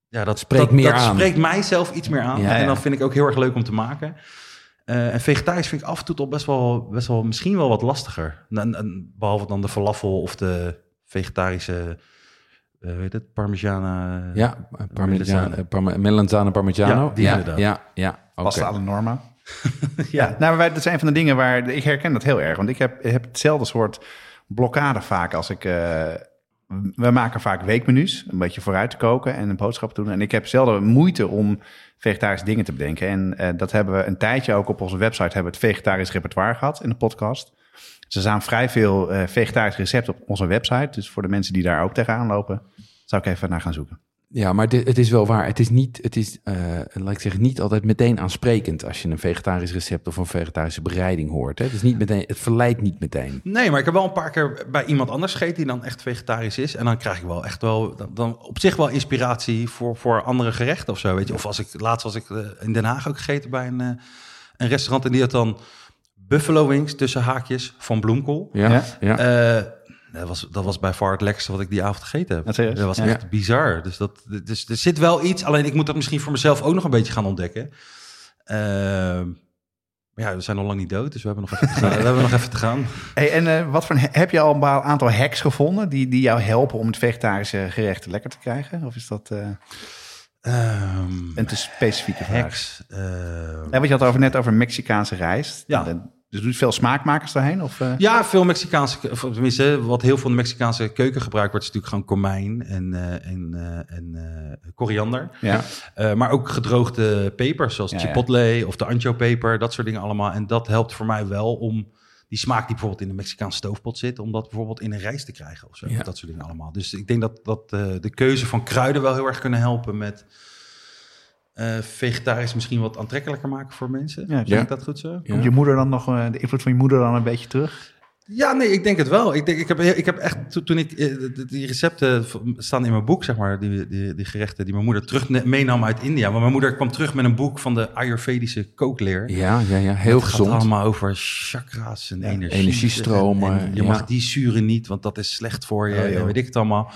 Ja, dat Spreekt dat, meer dat aan. spreekt mij zelf iets meer aan. Ja, en dan vind ik ook heel erg leuk om te maken. Eh, en vegetarisch vind ik af en toe toch best wel, best wel misschien wel wat lastiger. Behalve dan de falafel of de vegetarische, eh weet het, parmigiana. Ja, parmigiano, Melanzane. eh, melanzane parmigiano. Ja, die ja, inderdaad. ja, ja. oké. Pasta alle norma. [LAUGHS] ja. Nou, wij, dat zijn van de dingen waar ik herken dat heel erg. Want ik heb, heb hetzelfde soort blokkade vaak als ik. eh, we maken vaak weekmenu's, een beetje vooruit te koken en een boodschap te doen. En ik heb zelden moeite om vegetarische dingen te bedenken. En eh, dat hebben we een tijdje ook op onze website hebben we het vegetarisch repertoire gehad in de podcast. Dus er staan vrij veel eh vegetarische recepten op onze website. Dus voor de mensen die daar ook tegenaan lopen, zou ik even naar gaan zoeken. Ja, maar dit, het is wel waar. Het is niet, het is, eh, laat ik zeggen, niet altijd meteen aansprekend als je een vegetarisch recept of een vegetarische bereiding hoort. Hè? Het, is niet meteen, het verleidt niet meteen. Nee, maar ik heb wel een paar keer bij iemand anders gegeten die dan echt vegetarisch is. En dan krijg ik wel echt wel, dan, dan op zich wel inspiratie voor, voor andere gerechten of zo. Weet je? Of als ik, laatst was ik eh, in Den Haag ook gegeten bij een, eh, een restaurant en die had dan buffalo wings tussen haakjes van bloemkool. Ja, Ja? ja. Eh, dat, was, dat was bij far het lekkerste wat ik die avond gegeten heb. Dat was Ja. echt bizar. Dus, dat, dus er zit wel iets, alleen ik moet dat misschien voor mezelf ook nog een beetje gaan ontdekken. Ehm, maar ja, we zijn nog lang niet dood, dus we hebben nog even te gaan. [LAUGHS] we hebben nog even te gaan. Hey, en eh, wat voor, heb je al een aantal hacks gevonden die, die jou helpen om het vegetarische gerecht lekker te krijgen? Of is dat eh, Ehm, een te specifieke vraag? hacks. ehm, Ja, want je had het over net over Mexicaanse rijst. Ja. Dus doet veel smaakmakers daarheen? Of, eh? Ja, veel Mexicaanse, of tenminste, wat heel veel in de Mexicaanse keuken gebruikt wordt, is natuurlijk gewoon komijn en, eh, en, eh, en koriander. ja. Maar ook gedroogde pepers, zoals Ja, ja. chipotle of de ancho-peper, dat soort dingen allemaal. En dat helpt voor mij wel om die smaak die bijvoorbeeld in de Mexicaanse stoofpot zit, om dat bijvoorbeeld in een rijst te krijgen of zo. Ja. Dat soort dingen allemaal. Dus ik denk dat, dat de keuze van kruiden wel heel erg kunnen helpen met eh, vegetarisch misschien wat aantrekkelijker maken voor mensen. Ja, ja. ik dat goed zo? Ja. Komt je moeder dan nog, eh, de invloed van je moeder dan een beetje terug? Ja, nee, ik denk het wel. Ik, denk, ik, heb, ik heb echt, to- toen ik, eh, die- recepten staan in mijn boek, zeg maar, die, die, die gerechten die mijn moeder terug meenam uit India. Want mijn moeder kwam terug met een boek van de Ayurvedische kookleer. Ja, ja, ja. heel Het gaat gezond. allemaal over chakra's en energie. energiestromen, En je ja. mag die zuren niet, want dat is slecht voor je. Oh, weet ik het allemaal.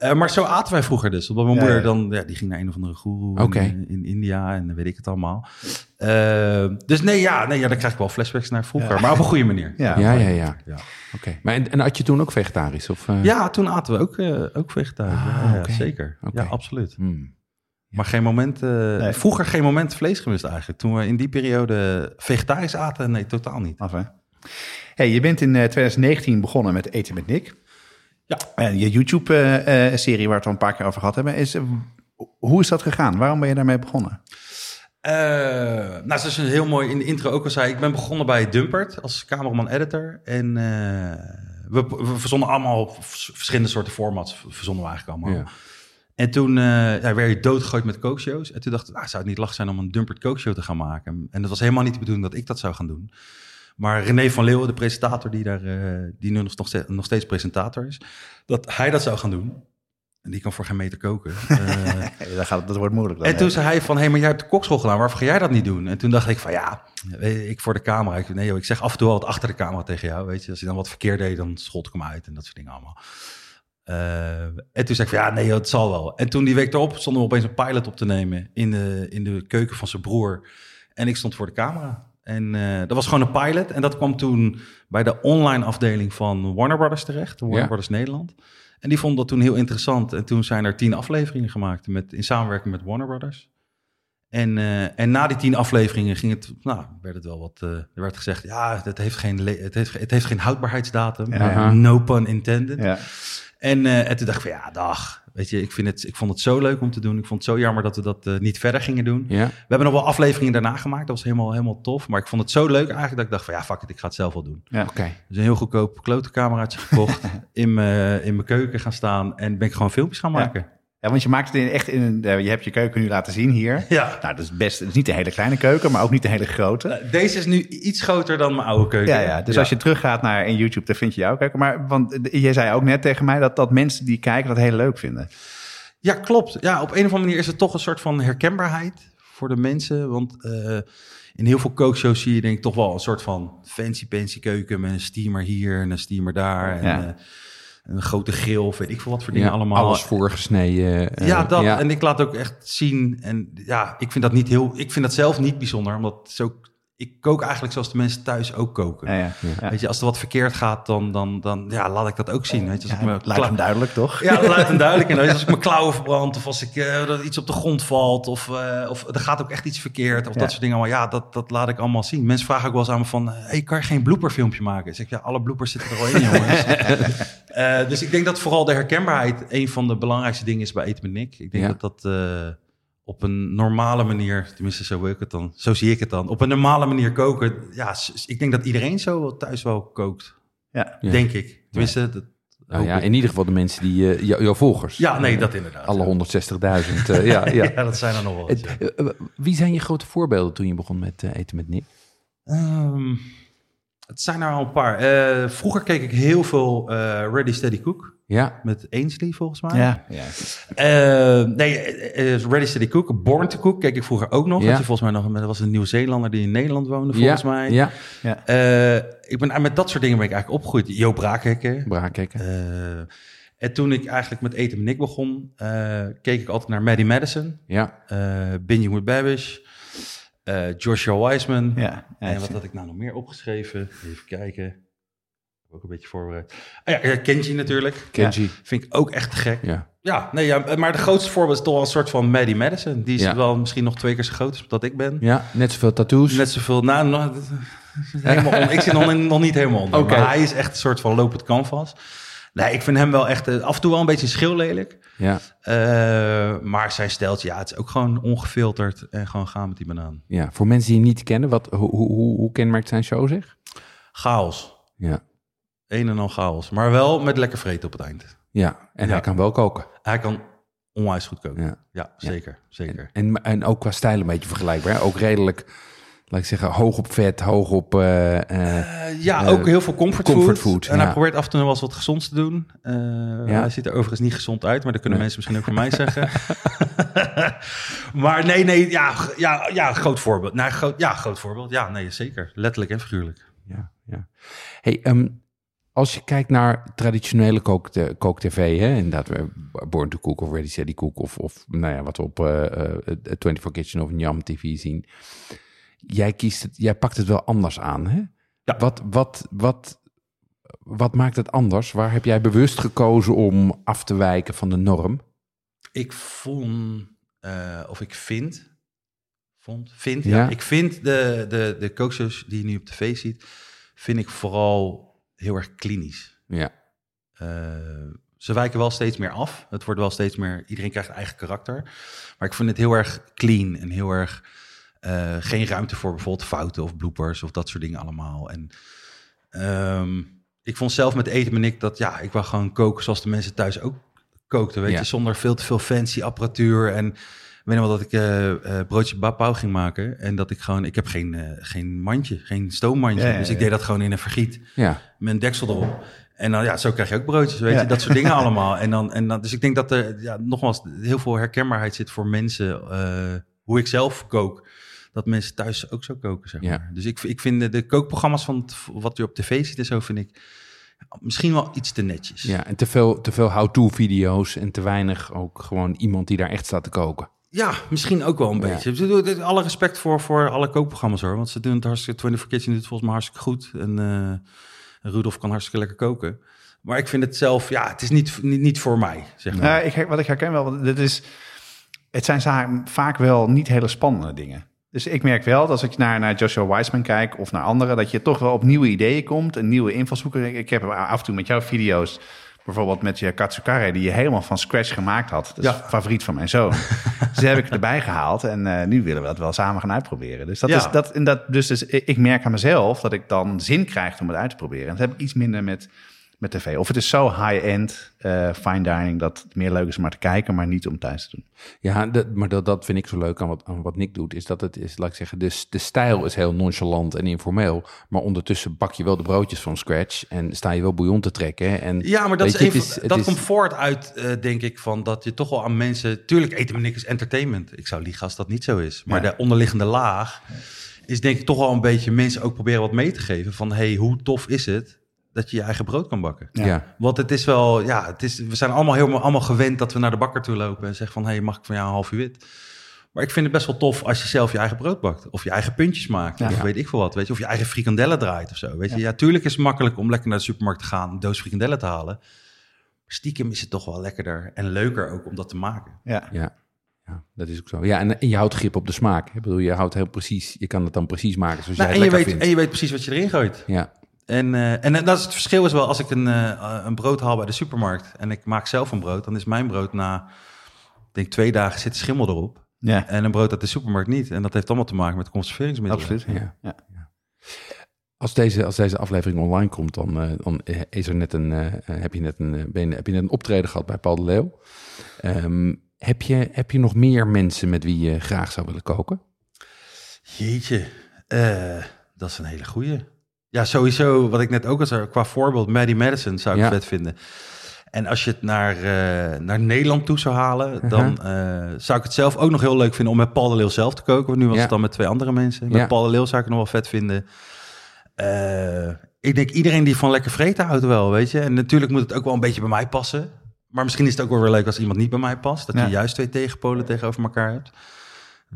Eh, maar zo aten wij vroeger dus. Omdat mijn Ja, moeder dan, ja, die ging naar een of andere guru in, in India en dan weet ik het allemaal. Eh, dus nee, ja, nee, ja, daar krijg ik wel flashbacks naar vroeger. Ja. Maar op een goede manier. Ja, Ja, ja, ja. Ja. Oké. Maar en, en had je toen ook vegetarisch? Of, eh? Ja, toen aten we ook, eh, ook vegetarisch. Ah, zeker. Oké. Ja, absoluut. Hmm. Maar geen moment, eh, Nee. vroeger geen moment vlees gemist eigenlijk. Toen we in die periode vegetarisch aten, nee, totaal niet. Af, hè? Hey, je bent in eh, 2019 begonnen met Eten met Nick. Ja. En je YouTube-serie waar we het al een paar keer over gehad hebben. Is, eh, hoe is dat gegaan? Waarom ben je daarmee begonnen? Eh, nou, zoals je heel mooi in de intro ook al zei, ik ben begonnen bij Dumpert als cameraman-editor. En eh, we, we verzonnen allemaal vers- verschillende soorten formats, verzonnen we eigenlijk allemaal. Ja. En toen eh, ja, werd je doodgegooid met kookshows. En toen dacht ik, nou, zou het niet lach zijn om een Dumpert kookshow te gaan maken? En dat was helemaal niet de bedoeling dat ik dat zou gaan doen. Maar René van Leeuwen, de presentator die, daar, eh, die nu nog steeds, nog steeds presentator is, dat hij dat zou gaan doen. En die kan voor geen meter koken. [LAUGHS] Eh, Hey, dat, gaat, dat wordt moeilijk dan. en toen zei hij van, hé, maar jij hebt de kokschool gedaan, waarvoor ga jij dat niet doen? En toen dacht ik van, ja, ik voor de camera. Ik, nee joh, ik zeg af en toe wel wat achter de camera tegen jou, weet je. Als je dan wat verkeerd deed, dan schold ik hem uit en dat soort dingen allemaal. Eh, en toen zei ik van, ja, nee joh, het zal wel. En toen die week erop stonden we opeens een pilot op te nemen in de, in de keuken van zijn broer. En ik stond voor de camera. En eh, dat was gewoon een pilot. En dat kwam toen bij de online afdeling van Warner Brothers terecht. de Warner Ja. Brothers Nederland. En die vonden dat toen heel interessant. En toen zijn er tien afleveringen gemaakt met, in samenwerking met Warner Brothers. En, eh, en na die tien afleveringen ging het, nou, werd het wel wat. eh, er werd gezegd, ja, het heeft geen, het heeft, het heeft geen houdbaarheidsdatum. Ja, ja. No pun intended. Ja. En, eh, en toen dacht ik van, ja, dag. Weet je, ik, vind het, ik vond het zo leuk om te doen. Ik vond het zo jammer dat we dat eh, niet verder gingen doen. Ja. We hebben nog wel afleveringen daarna gemaakt. Dat was helemaal, helemaal tof. Maar ik vond het zo leuk eigenlijk dat ik dacht van, ja, fuck it, ik ga het zelf wel doen. Oké. Dus een heel goedkoop klote cameraatje gekocht. [LAUGHS] in mijn in mijn keuken gaan staan. En ben ik gewoon filmpjes gaan Ja. maken. Ja, want je maakt het in, echt in een... eh, Je hebt je keuken nu laten zien hier. [LAUGHS] Ja. Nou, dat is best... Het is niet een hele kleine keuken, maar ook niet een hele grote. Eh, Deze is nu iets groter dan mijn oude keuken. Ja, ja. Dus als je teruggaat naar in YouTube, dan vind je jouw keuken. Maar want eh, jij zei ook net tegen mij dat, dat mensen die kijken dat heel leuk vinden. Ja, klopt. Ja, op een of andere manier is het toch een soort van herkenbaarheid voor de mensen. Want eh, in heel veel kookshows zie je denk ik toch wel een soort van fancy-pancy keuken met een steamer hier en een steamer daar. En Ja. eh, een grote of weet ik veel wat voor dingen Ja, allemaal. Alles voorgesneden. eh, Ja, dat. ja. En ik laat ook echt zien. En ja, ik vind dat niet heel. Ik vind dat zelf niet bijzonder, omdat ook. Ik kook eigenlijk zoals de mensen thuis ook koken. Ja, ja. ja. Weet je, als er wat verkeerd gaat, dan, dan, dan ja, laat ik dat ook zien. Weet je, als ik me lijkt kla- hem duidelijk, toch? ja, dat lijkt hem [LAUGHS] duidelijk. En weet je, als ik mijn klauwen verbrand of als ik, eh, dat iets op de grond valt of, eh, of er gaat ook echt iets verkeerd of Ja. dat soort dingen. Maar ja, dat, dat laat ik allemaal zien. Mensen vragen ook wel eens aan me van, hey, kan je geen blooperfilmpje maken? Ik zeg, ja, alle bloopers zitten er al in, jongens. [LAUGHS] Eh, dus ik denk dat vooral de herkenbaarheid een van de belangrijkste dingen is bij Eten met Nick. Ik denk Ja. dat dat eh, op een normale manier, tenminste zo, wil ik het dan, zo zie ik het dan, op een normale manier koken. Ja, ik denk dat iedereen zo wel thuis wel kookt, Ja. Ja. denk ik. Tenminste, dat Nou ja, in ieder geval de mensen die eh, jou- jouw volgers. Ja, nee, dat inderdaad. Alle 160.000. eh, [LAUGHS] ja, ja. Ja, dat zijn er nog wel. eens, ja. Het, wie zijn je grote voorbeelden toen je begon met eten met Nick? Ehm, het zijn er al een paar. Eh, vroeger keek ik heel veel eh, Ready Steady Cook Ja, met Ainsley volgens mij. Ja. ja. Eh, nee, Ready Steady Cook, Born to Cook keek ik vroeger ook nog. Ja. Dat je volgens mij nog, dat was een Nieuw-Zeelander die in Nederland woonde volgens ja, mij. Ja, Eh, ik ben met dat soort dingen ben ik eigenlijk opgegroeid. Joop Braakhekken. Braakhekken. Eh, en toen ik eigenlijk met Eten met Nick begon, eh, keek ik altijd naar Maddie Madison, Ja, eh Binging with Babish, eh, Joshua Wiseman. Ja. En wat had ik nou nog meer opgeschreven? Even kijken. Ik heb ook een beetje voorbereid. Ah ja, Kenji natuurlijk. Kenji. Vind ik ook echt gek. Ja. Ja, nee, ja, maar de grootste voorbeeld is toch wel een soort van Maddie Madison. Die is Ja. wel misschien nog twee keer zo groot als dat ik ben. ja, net zoveel tattoos. Net zoveel, nou, nou, [LAUGHS] helemaal on- ik zit nog, nog niet helemaal onder. Maar hij is echt een soort van lopend canvas. Nee, ik vind hem wel echt eh, af en toe wel een beetje schil lelijk. Ja, Eh, maar zijn steltje, ja, het is ook gewoon ongefilterd en gewoon gaan met die banaan. ja, voor mensen die hem niet kennen, wat, hoe, hoe, kenmerkt zijn show zich? Chaos. Ja, Een en al chaos. Maar wel met lekker vreten op het eind. ja. en Ja. hij kan wel koken. Hij kan onwijs goed koken. Ja. Ja, zeker. zeker. En, en ook qua stijl een beetje vergelijkbaar. Ook redelijk, laat ik zeggen, hoog op vet, hoog op... eh, eh, ja, Eh, ook heel veel comfort, comfort food. En ja. hij probeert af en toe wel eens wat gezonds te doen. Hij ziet er overigens niet gezond uit, maar dat kunnen Nee. mensen misschien ook van mij zeggen. [LAUGHS] maar nee, nee, ja, ja, ja groot voorbeeld. Nou, groot, ja, groot voorbeeld. Ja, nee, zeker. Letterlijk en figuurlijk. ja, ja. Hey, ehm, als je kijkt naar traditionele kook, kooktv, hè, inderdaad, we- Born to Cook of Ready Steady Cook of, of nou ja, wat we op eh eh, 24 Kitchen of Yum TV zien. Jij kiest het, jij pakt het wel anders aan, hè? Ja. Wat, wat, wat, wat maakt het anders? Waar heb jij bewust gekozen om af te wijken van de norm? Ik vond, eh, of ik vind, vond, vind, Ja. ja. Ik vind de, de, de kookshows die je nu op tv ziet, vind ik vooral heel erg klinisch. Ja, Eh, ze wijken wel steeds meer af. Het wordt wel steeds meer, iedereen krijgt eigen karakter. Maar ik vind het heel erg clean en heel erg eh, geen ruimte voor bijvoorbeeld fouten of bloopers of dat soort dingen allemaal. En ehm, ik vond zelf met eten met Nick dat ja, ik wou gewoon koken zoals de mensen thuis ook kookten, weet Ja. je, zonder veel te veel fancy apparatuur en ik weet nog wel dat ik eh eh, broodje bapau ging maken en dat ik gewoon, ik heb geen, eh, geen mandje, geen stoommandje, Ja, ja, dus ik deed dat gewoon in een vergiet ja, met een deksel erop. En dan, ja, zo krijg je ook broodjes, weet Ja. je, dat soort dingen [LAUGHS] allemaal. En dan, en dan, dus ik denk dat er, ja, nogmaals, heel veel herkenbaarheid zit voor mensen, eh, hoe ik zelf kook. Dat mensen thuis ook zo koken, zeg Ja. maar. Dus ik, ik vind de, de kookprogramma's van het- wat je op tv ziet en zo, vind ik misschien wel iets te netjes. ja. En te veel, te veel how-to-video's en te weinig ook gewoon iemand die daar echt staat te koken. Ja, misschien ook wel een Ja. beetje. Alle respect voor, voor alle kookprogramma's hoor. Want ze doen het hartstikke... 24 Kitchen doet het volgens mij hartstikke goed. En eh Rudolf kan hartstikke lekker koken. Maar ik vind het zelf... Ja, het is niet, niet, niet voor mij, zeg maar. Nou, ik, wat ik herken wel, want dit is, het zijn vaak wel niet hele spannende dingen. Dus ik merk wel dat als ik naar, naar Joshua Wiseman kijk of naar anderen, dat je toch wel op nieuwe ideeën komt, een nieuwe invalshoeken. Ik, heb af en toe met jouw video's, bijvoorbeeld met je katsukare, die je helemaal van scratch gemaakt had. Dat is Ja. favoriet van mijn zoon. dus heb ik erbij gehaald en eh, nu willen we dat wel samen gaan uitproberen. Dus, dat Ja. is, dat, en dat, dus, dus ik ik merk aan mezelf dat ik dan zin krijg om het uit te proberen. En dat heb ik iets minder met, met tv. Of het is zo high-end, eh, fine dining, dat het meer leuk is om maar te kijken, maar niet om thuis te doen. Ja, dat, maar dat, dat vind ik zo leuk aan wat, aan wat Nick doet. Is dat het is, laat ik zeggen, de, de stijl is heel nonchalant en informeel. Maar ondertussen bak je wel de broodjes van scratch. En sta je wel bouillon te trekken. En, Ja, maar dat, is je, even, is- dat is- komt voort uit, eh, denk ik, van dat je toch wel aan mensen... Tuurlijk, eten met niks is entertainment. Ik zou liegen als dat niet zo is. Maar Ja. de onderliggende laag is denk ik toch wel een beetje mensen ook proberen wat mee te geven. Van, hey, hoe tof is het dat je je eigen brood kan bakken? Ja. Ja. Want het is wel, ja, het is, we zijn allemaal helemaal allemaal gewend dat we naar de bakker toe lopen en zeggen van, hey, mag ik van jou een half uur wit? Maar ik vind het best wel tof als je zelf je eigen brood bakt. Of je eigen puntjes maakt. Ja. Of weet ik veel wat. Weet je? Of je eigen frikandellen draait of zo. Weet je? Ja. tuurlijk is het makkelijk om lekker naar de supermarkt te gaan. Een doos frikandellen te halen. Stiekem is het toch wel lekkerder. En leuker ook om dat te maken. Ja. Ja. ja, dat is ook zo. Ja, en, en je houdt grip op de smaak. Ik bedoel, je houdt heel precies, je kan het dan precies maken zoals Nou, jij en, het je lekker weet, vindt. en je weet precies wat je erin gooit. Ja, En, eh, en dat is het verschil is wel, als ik een, eh, een brood haal bij de supermarkt... en ik maak zelf een brood, dan is mijn brood na... Denk twee dagen zit schimmel erop. ja, En een brood uit de supermarkt niet. En dat heeft allemaal te maken met conserveringsmiddelen. absoluut. ja. Ja. Als deze, als deze aflevering online komt, dan, eh, dan is er net een, eh, heb, je net een, eh, ben heb je net een optreden gehad bij Paul de Leeuw. Ehm, heb, je, heb je nog meer mensen met wie je graag zou willen koken? Jeetje, eh, dat is een hele goeie. Ja, sowieso, wat ik net ook al zei, qua voorbeeld, Maddie Madison zou ik Ja. vet vinden. En als je het naar, eh, naar Nederland toe zou halen, dan eh, zou ik het zelf ook nog heel leuk vinden om met Paul de Leeuw zelf te koken. Want nu was Ja. het dan met twee andere mensen. Met Ja. Paul de Leeuw zou ik het nog wel vet vinden. Eh, ik denk iedereen die van lekker vreten houdt wel, weet je. En natuurlijk moet het ook wel een beetje bij mij passen. Maar misschien is het ook wel weer leuk als iemand niet bij mij past. Dat je juist twee tegenpolen tegenover elkaar hebt.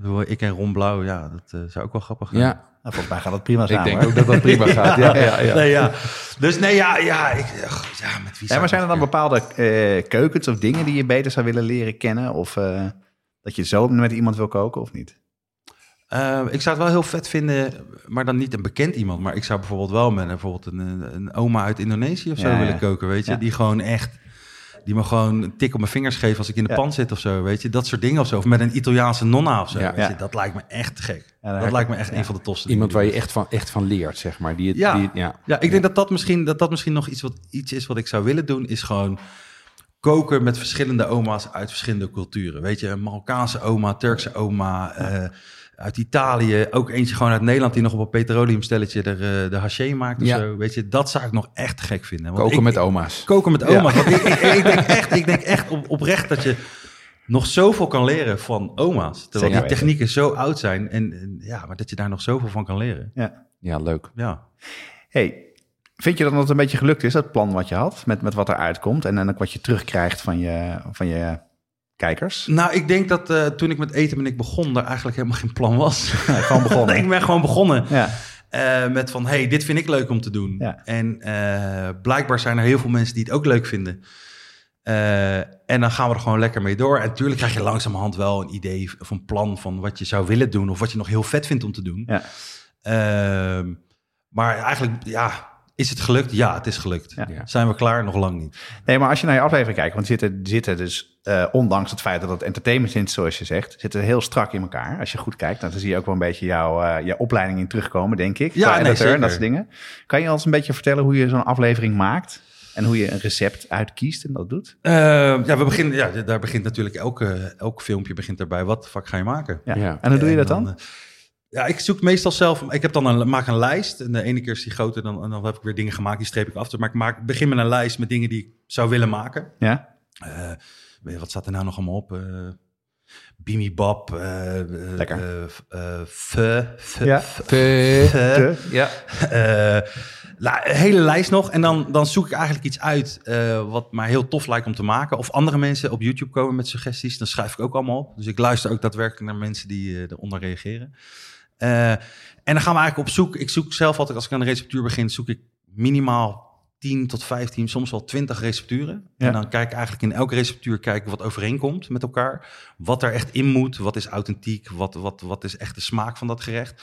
Ik Ik en Ron Blauw, ja, dat eh, zou ook wel grappig zijn. Ja, Nou, volgens mij gaat dat prima ik samen. denk hoor. ook dat dat prima [LAUGHS] gaat. Ja, ja, ja. Nee, ja. Dus nee, ja, ja, ik, ach, ja met wie maar ik zijn er dan bepaalde eh, keukens of dingen die je beter zou willen leren kennen? Of eh, dat je zo met iemand wil koken of niet? Eh, ik zou het wel heel vet vinden, maar dan niet een bekend iemand. Maar ik zou bijvoorbeeld wel met een, bijvoorbeeld een, een een oma uit Indonesië of zo Ja, willen ja. koken, weet je. Ja. Die gewoon echt, die me gewoon een tik op mijn vingers geven als ik in de Ja. pan zit of zo, weet je. Dat soort dingen of zo. Of met een Italiaanse nonna of zo, Ja. weet je. Dat lijkt me echt gek. Dat lijkt me echt een van de tofste Iemand waar je echt van, echt van leert, zeg maar. Die, het- Ja. die, ja. Ja, ik denk dat dat misschien, dat dat misschien nog iets, wat, iets is wat ik zou willen doen, is gewoon koken met verschillende oma's uit verschillende culturen. Weet je, een Marokkaanse oma, Turkse oma, eh, uit Italië, ook eentje gewoon uit Nederland die nog op een petroleumstelletje de, eh, de haché maakt of Ja. zo. Weet je, dat zou ik nog echt gek vinden. Want Koken ik- met oma's. Koken met oma's. Want ik, ik, ik denk echt, ik denk echt op, oprecht dat je nog zoveel kan leren van oma's. Terwijl Zeker die weten. technieken zo oud zijn. En, en ja, maar dat je daar nog zoveel van kan leren. Ja. Ja, leuk. Ja. Hey, vind je dan dat het een beetje gelukt is, dat plan wat je had, met, met wat er uitkomt en dan ook wat je terugkrijgt van je, van je kijkers? Nou, ik denk dat eh, toen ik met eten en ik begon, er eigenlijk helemaal geen plan was. [LAUGHS] Gewoon begonnen. ik ben gewoon begonnen Ja, eh, met van, hey, dit vind ik leuk om te doen. Ja. En eh, blijkbaar zijn er heel veel mensen die het ook leuk vinden. En dan gaan we er gewoon lekker mee door. En natuurlijk krijg je langzamerhand wel een idee of een plan van wat je zou willen doen of wat je nog heel vet vindt om te doen. ja. Ehm, maar eigenlijk, ja, is het gelukt? Ja, het is gelukt. Zijn we klaar? Nog lang niet. Nee, maar als je naar je aflevering kijkt, want zitten, zitten dus, eh, ondanks het feit dat het entertainment is, zoals je zegt, zitten heel strak in elkaar. Als je goed kijkt, dan zie je ook wel een beetje jouw, eh, jouw opleiding in terugkomen, denk ik. Ja, Qua nee, editor en zeker. dat soort dingen. Kan je ons een beetje vertellen hoe je zo'n aflevering maakt? En hoe je een recept uitkiest en dat doet? Eh, ja, we beginnen, ja, daar begint natuurlijk elke, elk filmpje begint erbij. Wat de fuck ga je maken? Ja. Ja. En hoe doe je dat dan? ja, ik zoek meestal zelf. Ik heb dan een, maak een lijst. En de ene keer is die groter dan, en dan heb ik weer dingen gemaakt. Die streep ik af. Dus Maar ik maak, begin met een lijst met dingen die ik zou willen maken. Ja? Eh, wat staat er nou nog allemaal op? Eh Bimibab. eh eh, Lekker. Ja. een hele lijst nog. En dan, dan zoek ik eigenlijk iets uit eh, wat mij heel tof lijkt om te maken. Of andere mensen op YouTube komen met suggesties. Dan schrijf ik ook allemaal op. Dus ik luister ook daadwerkelijk naar mensen die eh, eronder reageren. Eh, en dan gaan we eigenlijk op zoek. Ik zoek zelf altijd, als ik aan de receptuur begin, zoek ik minimaal 10 tot 15, soms wel 20 recepturen. Ja. En dan kijk ik eigenlijk in elke receptuur kijken wat overeenkomt met elkaar. Wat er echt in moet, wat is authentiek, wat, wat, wat is echt de smaak van dat gerecht.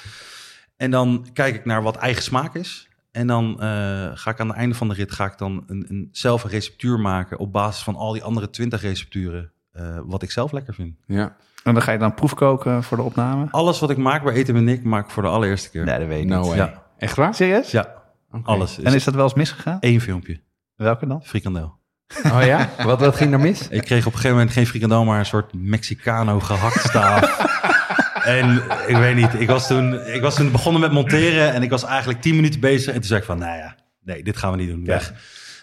En dan kijk ik naar wat eigen smaak is. En dan eh, ga ik aan het einde van de rit ga ik dan een, een, zelf een receptuur maken op basis van al die andere 20 recepturen. eh, wat ik zelf lekker vind. Ja. En dan ga je dan proefkoken voor de opname? Alles wat ik maak bij Eten met Nick, maak ik voor de allereerste keer. Nee, dat weet ik No niet. way. Ja. Echt waar? Serieus? Ja, Alles. Is En is dat wel eens misgegaan? één filmpje. Welke dan? Frikandel. Oh ja? [LAUGHS] Wat, wat ging er mis? Ik kreeg op een gegeven moment geen frikandel, maar een soort Mexicano gehaktstaaf. [LAUGHS] en ik weet niet, ik was, toen, ik was toen begonnen met monteren en ik was eigenlijk tien minuten bezig. En toen zei ik van, nou ja, nee, dit gaan we niet doen, weg.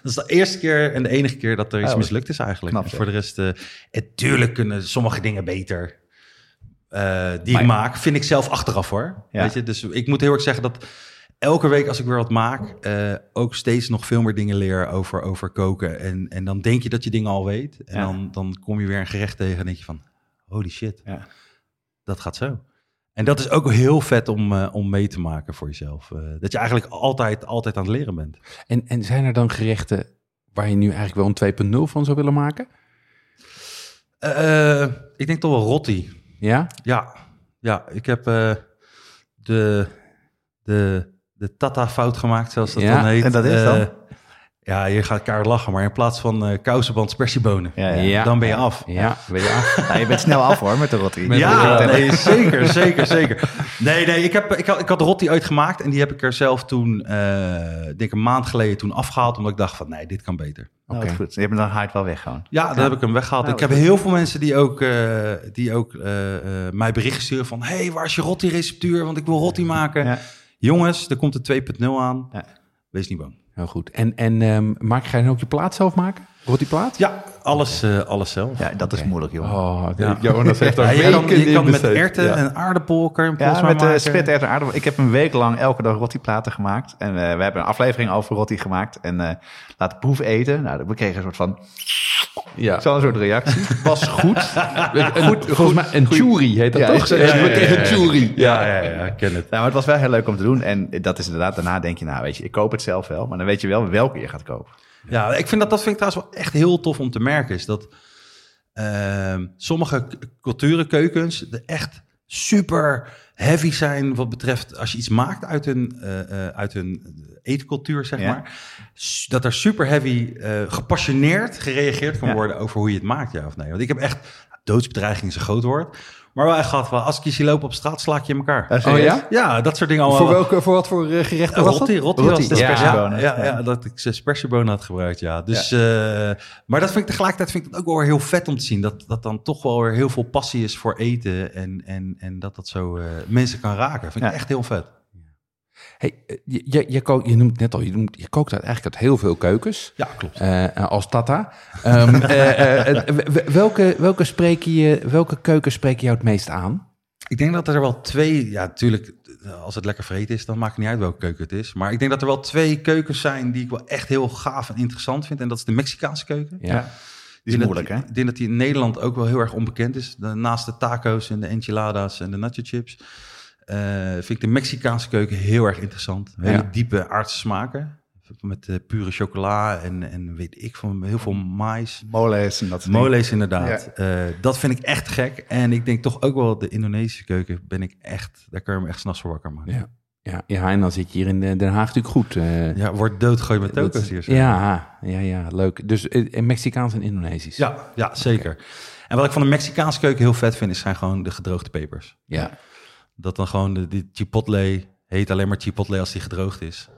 Dat is de eerste keer en de enige keer dat er iets Oh, mislukt is eigenlijk. knap, voor de rest, eh natuurlijk kunnen sommige dingen beter eh, die Maar- ik maak, vind ik zelf achteraf hoor. Ja. Weet je? Dus ik moet heel erg zeggen dat elke week als ik weer wat maak, eh, ook steeds nog veel meer dingen leer over, over koken. En, en dan denk je dat je dingen al weet. En Ja. dan, dan kom je weer een gerecht tegen en denk je van, holy shit, Ja. dat gaat zo. En dat is ook heel vet om, eh, om mee te maken voor jezelf. Eh, dat je eigenlijk altijd, altijd aan het leren bent. En, en zijn er dan gerechten waar je nu eigenlijk wel een 2.0 van zou willen maken? Ik denk toch wel rotti. Ja? Ja, ja ik heb de, de, de tata fout gemaakt, zoals dat Ja, dan heet. en dat is Eh, dan? ja, je gaat elkaar lachen, maar in plaats van eh kousenband spersiebonen, Ja, dan ben je af. Ja, je af. [LAUGHS] Nou, je bent snel af hoor met de rotti. Met- Ja, nee, zeker, zeker, zeker. Nee, nee, ik, heb, ik, had, ik had rotti uitgemaakt en die heb ik er zelf toen, eh denk ik een maand geleden toen afgehaald, omdat ik dacht van nee, dit kan beter. Nou, Oké. goed. Je hebt hem dan haalt wel weg gewoon. Ja, dan heb ik hem weggehaald. Nou, ik heb heel veel mensen die ook, eh, die ook eh, eh, mij berichten sturen van... hey, waar is je rotti-receptuur? Want ik wil rotti maken. Ja. Jongens, er komt een 2.0 aan. Ja. Wees niet bang. Heel goed. En, en ehm, maak jij dan ook je plaat zelf maken? Rot die plaat? Ja, alles, eh, alles zelf. Ja, dat is moeilijk, jongen. Oh, Ja. Jonas heeft [LAUGHS] Ja, daar je kan, je kan met Ja. en aardappel kan je Ja, met de maken. spit, en aardappel. Ik heb een week lang elke dag rotti-platen gemaakt. En eh, we hebben een aflevering over rotti gemaakt. En eh laten proef eten. Nou, we kregen een soort van... Ja. Zo'n soort reactie. [LAUGHS] Was goed. Goed, volgens mij een churi heet dat Ja, toch? ja, ja, ja, kregen ja, een ja. churi. Ja, ja, ja, ik ken het. Nou, maar het was wel heel leuk om te doen. En dat is inderdaad, daarna denk je, nou weet je, ik koop het zelf wel. Maar dan weet je wel welke je gaat kopen. Ja, ik vind dat, dat vind ik trouwens wel echt heel tof om te merken. Is dat ehm, sommige k- culturen, keukens, de echt super heavy zijn wat betreft als je iets maakt uit een, eh, eh, uit een eetcultuur, zeg Ja. maar. Dat er super heavy, eh, gepassioneerd gereageerd kan Ja. worden over hoe je het maakt, ja of nee. Want ik heb echt, doodsbedreiging is een groot woord, maar wel echt gehad van, als ik je zie lopen op straat, sla ik je in elkaar. Eh, Oh ja? Ja, dat soort dingen allemaal. Voor, welke, voor wat voor eh, gerechten was dat? Rotti, was de ja. Ja, Ja. ja, dat ik ze spersiebonen had gebruikt, ja. Dus, eh, maar dat vind ik tegelijkertijd vind ik het ook wel weer heel vet om te zien. Dat, dat dan toch wel weer heel veel passie is voor eten. En, en, en dat dat zo eh, mensen kan raken. Vind ik echt heel vet. Hey, eh, je, je, je, kookt, je noemt net al, je, noemt, je kookt uit eigenlijk uit heel veel keukens. Ja, klopt. eh, eh, als Tata. Ehm, [LAUGHS] eh, eh, eh, welke, welke, spreek je, welke keuken spreken jou het meest aan? Ik denk dat er wel twee... Ja, natuurlijk, als het lekker vreten is, dan maakt het niet uit welke keuken het is. Maar ik denk dat er wel twee keukens zijn die ik wel echt heel gaaf en interessant vind. En dat is de Mexicaanse keuken. Ja. Ja. Die is Ik denk moeilijk, hè? dat- Ik denk dat die in Nederland ook wel heel erg onbekend is. Naast de taco's en de enchiladas en de nacho chips... eh, vind ik de Mexicaanse keuken heel erg interessant. Hele Ja. diepe aardse smaken. Met eh, pure chocola en, en weet ik van heel veel mais. Moles en dat soort. Moles inderdaad. Eh, dat vind ik echt gek. En ik denk toch ook wel de Indonesische keuken ben ik echt... Daar kan je me echt s'nachts voor wakker maken. Ja. Ja, ja, en dan zit je hier in Den Haag natuurlijk goed. eh, Ja, wordt doodgooid met toko's hier. zo. Ja, ja, ja, leuk. Dus en Mexicaans en Indonesisch. ja, ja, zeker. En wat ik van de Mexicaanse keuken heel vet vind... is zijn gewoon de gedroogde pepers. Ja. Dat dan gewoon de, die chipotle heet alleen maar chipotle als die gedroogd is.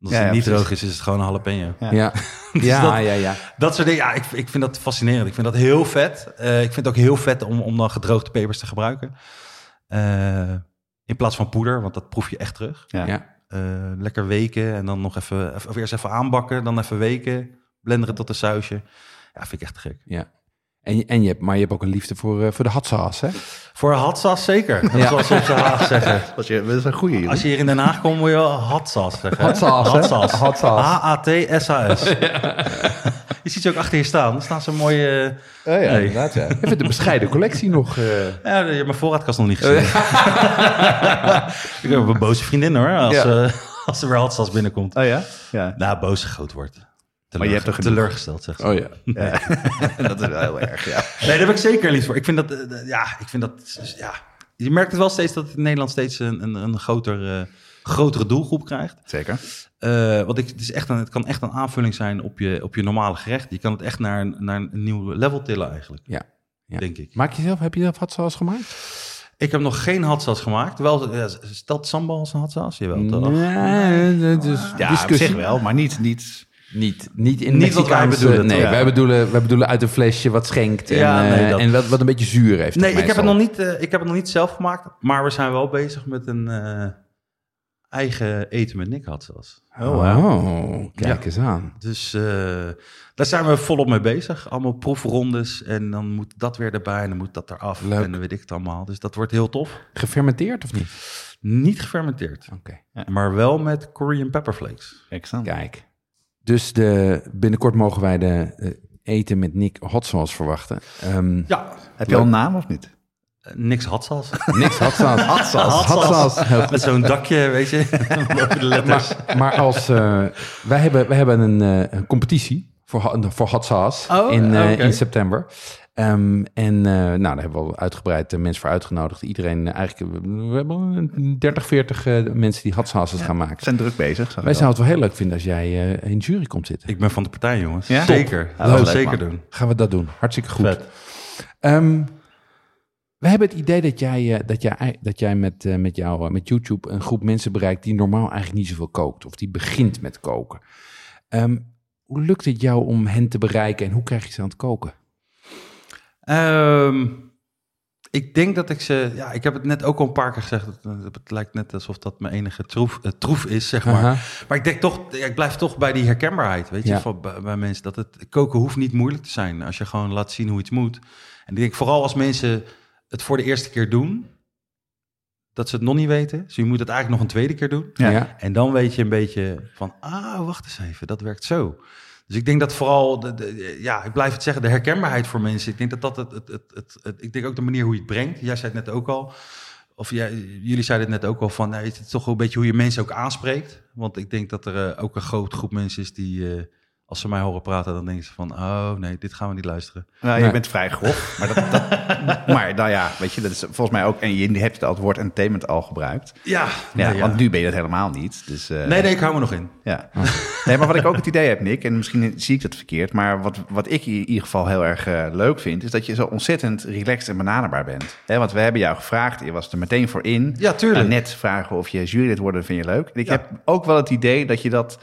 Als Ja, die ja, niet precies. droog is, is het gewoon een jalapeno. Ja. Ja, [LAUGHS] Dus ja, dat- ja, ja. Dat soort dingen, ja, ik, ik vind dat fascinerend. Ik vind dat heel vet. Eh, ik vind het ook heel vet om, om dan gedroogde pepers te gebruiken. Eh, in plaats van poeder, want dat proef je echt terug. Ja. ja. Eh, lekker weken en dan nog even, of eerst even aanbakken, dan even weken. Blenderen tot een sausje. Ja, vind ik echt gek. ja. En, je- en je hebt, maar je hebt ook een liefde voor, eh, voor de hot hè? Voor hatsas zeker. Dat Ja. zoals ze Haag zeggen. [LAUGHS] Dat is, dat is een goede. Als je hier in Den Haag komt, moet je wel hatsas zeggen. Hot sauce, hè? Hatsas. [LAUGHS] Je ziet ze ook achter je staan. Er staan zo'n mooie... Oh ja, Nee. inderdaad, ja. Even de bescheiden collectie nog. eh. Ja, je hebt mijn voorraadkast nog niet gezien. [LAUGHS] ik heb een boze vriendin hoor, als, Ja. eh, als er weer hatsas binnenkomt. Oh ja? Ja. Nou, boos groot wordt. Maar je hebt er genoeg. teleurgesteld, zegt ze. Oh ja. ja. [LAUGHS] dat is wel heel erg, ja. Nee, daar heb ik zeker liefde voor. Ik vind dat, eh, ja, ik vind dat, ja. Je merkt het wel steeds dat het in Nederland steeds een, een, een groter, eh, grotere doelgroep krijgt. Zeker. Eh, want ik, het, is echt een, het kan echt een aanvulling zijn op je, op je normale gerecht. Je kan het echt naar, een- naar een nieuw level tillen eigenlijk, Ja. ja. denk ik. Maak je zelf, heb je zelf hot sauce gemaakt? Ik heb nog geen hatsas gemaakt. Wel, stelt sambal als een hatsas? Jawel, toch? Nee, dat is Ja, op discussie. zich wel, maar niet... niet Niet, niet in Niet wat wij bedoelen, Nee, toch? wij, bedoelen, wij bedoelen uit een flesje wat schenkt en, Ja, nee, eh, dat- en wat, wat een beetje zuur heeft. Nee, ik heb, het nog niet, eh, ik heb het nog niet zelf gemaakt. Maar we zijn wel bezig met een eh, eigen eten met Nick had zelfs. Oh, kijk Ja. eens aan. Dus eh, daar zijn we volop mee bezig. Allemaal proefrondes. En dan moet dat weer erbij en dan moet dat eraf. Leuk. En dan weet ik het allemaal. Dus dat wordt heel tof. Gefermenteerd of niet? Niet gefermenteerd. Oké, Maar wel met Korean pepper flakes. Excellent. kijk. Dus de, binnenkort mogen wij de eh, eten met Nick hot sauce verwachten. Ehm, Ja, Heb je al een naam of niet? eh, niks. [LAUGHS] Niks hot sauce. Hot sauce. Hot sauce. Met zo'n dakje, weet je. [LAUGHS] [LAUGHS] De letters. Maar, maar als, eh, wij, hebben, wij hebben een, een competitie voor, voor hot sauce Oh, in, eh, in september. Ehm, en eh, nou, daar hebben we al uitgebreid eh, mensen voor uitgenodigd. Iedereen, eh, eigenlijk, we hebben een 30, 40 eh, mensen die hot sauces gaan Ze maken. zijn druk bezig. Wij zouden het wel heel leuk vinden als jij eh, in de jury komt zitten. Ik ben van de partij, jongens. Ja? Zeker. Ja, Dat gaan we leuk, zeker man. doen. Gaan we dat doen. Hartstikke goed. Vet. Ehm, we hebben het idee dat jij, eh, dat jij, dat jij met, eh, met, jou, met YouTube een groep mensen bereikt die normaal eigenlijk niet zoveel kookt. Of die begint met koken. Ehm, hoe lukt het jou om hen te bereiken en hoe krijg je ze aan het koken? Ehm, ik denk dat ik ze... Ja, ik heb het net ook al een paar keer gezegd. Het, het lijkt net alsof dat mijn enige troef, eh, troef is, zeg maar. Maar ik denk toch... Ik blijf toch bij die herkenbaarheid, weet je. Ja. Van, bij, bij mensen. Dat het koken hoeft niet moeilijk te zijn. Als je gewoon laat zien hoe iets moet. En ik denk vooral als mensen het voor de eerste keer doen... Dat ze het nog niet weten. Dus je moet het eigenlijk nog een tweede keer doen. Ja. Ja. En dan weet je een beetje van, ah, wacht eens even, dat werkt zo. Dus ik denk dat vooral, de, ja, ik blijf het zeggen, de herkenbaarheid voor mensen. Ik denk dat dat het, het, het, het, ik denk ook de manier hoe je het brengt. Jij zei het net ook al, of jij, jullie zeiden het net ook al van, nou, het is toch wel een beetje hoe je mensen ook aanspreekt. Want ik denk dat er eh, ook een grote groep mensen is die, eh, als ze mij horen praten, dan denken ze van, oh nee, dit gaan we niet luisteren. Nou, Nee. je bent vrij grof. Maar, dat, dat, [LAUGHS] maar nou ja, weet je, dat is volgens mij ook... En je hebt het woord entertainment al gebruikt. Ja, Ja, nee, want nu ben je dat helemaal niet. Dus, eh, Nee, nee, ik hou me nog in. Ja. Nee, maar wat ik ook het idee heb, Nick, en misschien zie ik dat verkeerd, maar wat, wat ik in ieder geval heel erg eh, leuk vind, is dat je zo ontzettend relaxed en benaderbaar bent. Hè, want we hebben jou gevraagd, je was er meteen voor in. Ja, tuurlijk. En net vragen of je jurylid worden, vind je leuk. En ik Ja. heb ook wel het idee dat je dat,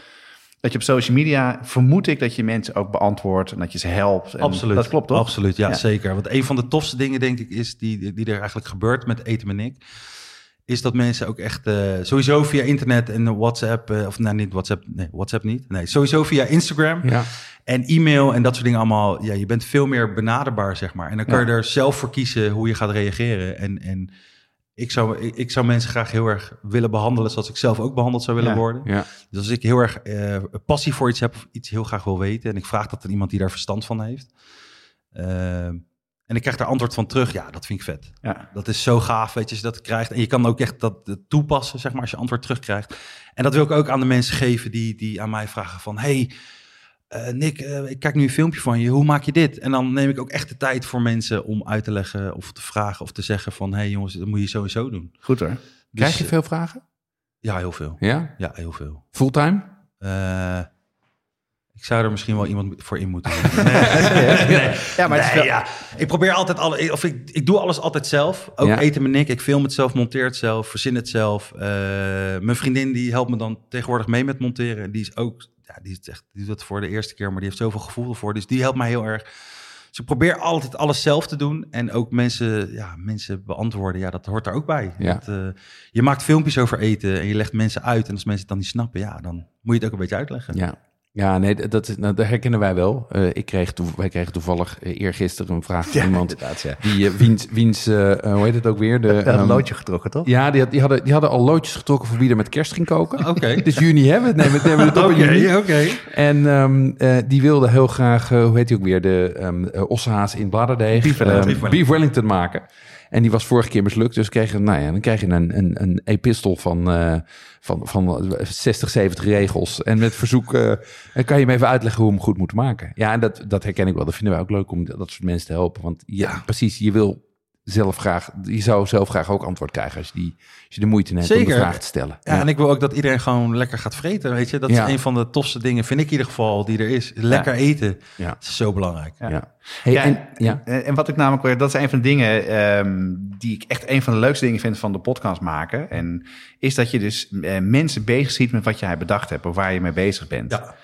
dat je op social media, vermoed ik dat je mensen ook beantwoordt en dat je ze helpt. En Absoluut. Dat klopt toch? Absoluut, ja, Ja. zeker. Want een van de tofste dingen, denk ik, is die, die er eigenlijk gebeurt met Eten met Nick. Is dat mensen ook echt eh, sowieso via internet en WhatsApp, eh, of nou niet WhatsApp, nee, WhatsApp niet. Nee, sowieso via Instagram Ja. en e-mail en dat soort dingen allemaal. Ja, je bent veel meer benaderbaar, zeg maar. En dan kan je er zelf voor kiezen hoe je gaat reageren. En, en ik, zou, ik, ik zou mensen graag heel erg willen behandelen zoals ik zelf ook behandeld zou willen Ja. worden. Ja. Dus als ik heel erg eh, passie voor iets heb, of iets heel graag wil weten, en ik vraag dat aan iemand die daar verstand van heeft, eh, en ik krijg daar antwoord van terug, ja, dat vind ik vet. Ja. Dat is zo gaaf, weet je, als je dat krijgt. En je kan ook echt dat eh, toepassen, zeg maar, als je antwoord terugkrijgt. En dat wil ik ook aan de mensen geven die, die aan mij vragen van, hey, eh, Nick, eh, ik kijk nu een filmpje van je, hoe maak je dit? En dan neem ik ook echt de tijd voor mensen om uit te leggen of te vragen of te zeggen van, hey jongens, dat moet je sowieso doen. Goed hoor. Dus, Krijg je veel vragen? Ja, heel veel. Ja? Ja, heel veel. Fulltime? Eh, ik zou er misschien wel iemand voor in moeten. [LAUGHS] Ja, maar is Nee, wel- ja. Ik probeer altijd alle, of ik, ik doe alles altijd zelf. Ook Ja. eten met Nick. Ik film het zelf, monteer het zelf, verzin het zelf. Eh, mijn vriendin die helpt me dan tegenwoordig mee met monteren. Die is ook, ja, die is echt, die doet het voor de eerste keer, maar die heeft zoveel gevoel ervoor. Dus die helpt mij heel erg. Dus ik probeer altijd alles zelf te doen en ook mensen, ja, mensen beantwoorden. Ja, dat hoort er ook bij. Ja. Dat, eh, je maakt filmpjes over eten en je legt mensen uit. En als mensen het dan niet snappen, ja, dan moet je het ook een beetje uitleggen. Ja. Ja, nee, dat, is, nou, dat herkennen wij wel. Eh, ik kreeg wij kregen toevallig eh, eergisteren een vraag van Ja, iemand ja. die, eh, wiens, wiens hoe heet het ook weer? De, had een ehm, loodje getrokken, toch? Ja, die, had, die, hadden, die hadden al loodjes getrokken voor wie er met kerst ging koken. Oké. Het is [LAUGHS] juni, hè? We nemen, we nemen het op in juni. oké. En ehm, eh, die wilde heel graag, hoe heet die ook weer, de eh, ossehaas in bladerdeeg. Beef Wellington. beef Wellington maken. En die was vorige keer mislukt, dus kreeg, je- nou ja, dan krijg je een, een, een epistel van, eh, van, van 60, 70 regels. En met verzoek, eh, kan je me even uitleggen hoe we hem goed moeten maken. Ja, en dat, dat herken ik wel. Dat vinden wij ook leuk om dat soort mensen te helpen. Want ja, precies, je wil zelf graag, je zou zelf graag ook antwoord krijgen als je, die, als je de moeite neemt om Zeker. de vraag te stellen. Ja, en ik wil ook dat iedereen gewoon lekker gaat vreten, weet je. Dat Ja. is een van de tofste dingen, vind ik in ieder geval, die er is. Lekker eten. Ja. Dat is zo belangrijk. Ja. Hey, Ja, en, ja. En, en wat ik namelijk, weer- dat is een van de dingen ehm, die ik echt een van de leukste dingen vind van de podcast maken. En is dat je dus eh, mensen bezig ziet met wat jij bedacht hebt of waar je mee bezig bent. Ja.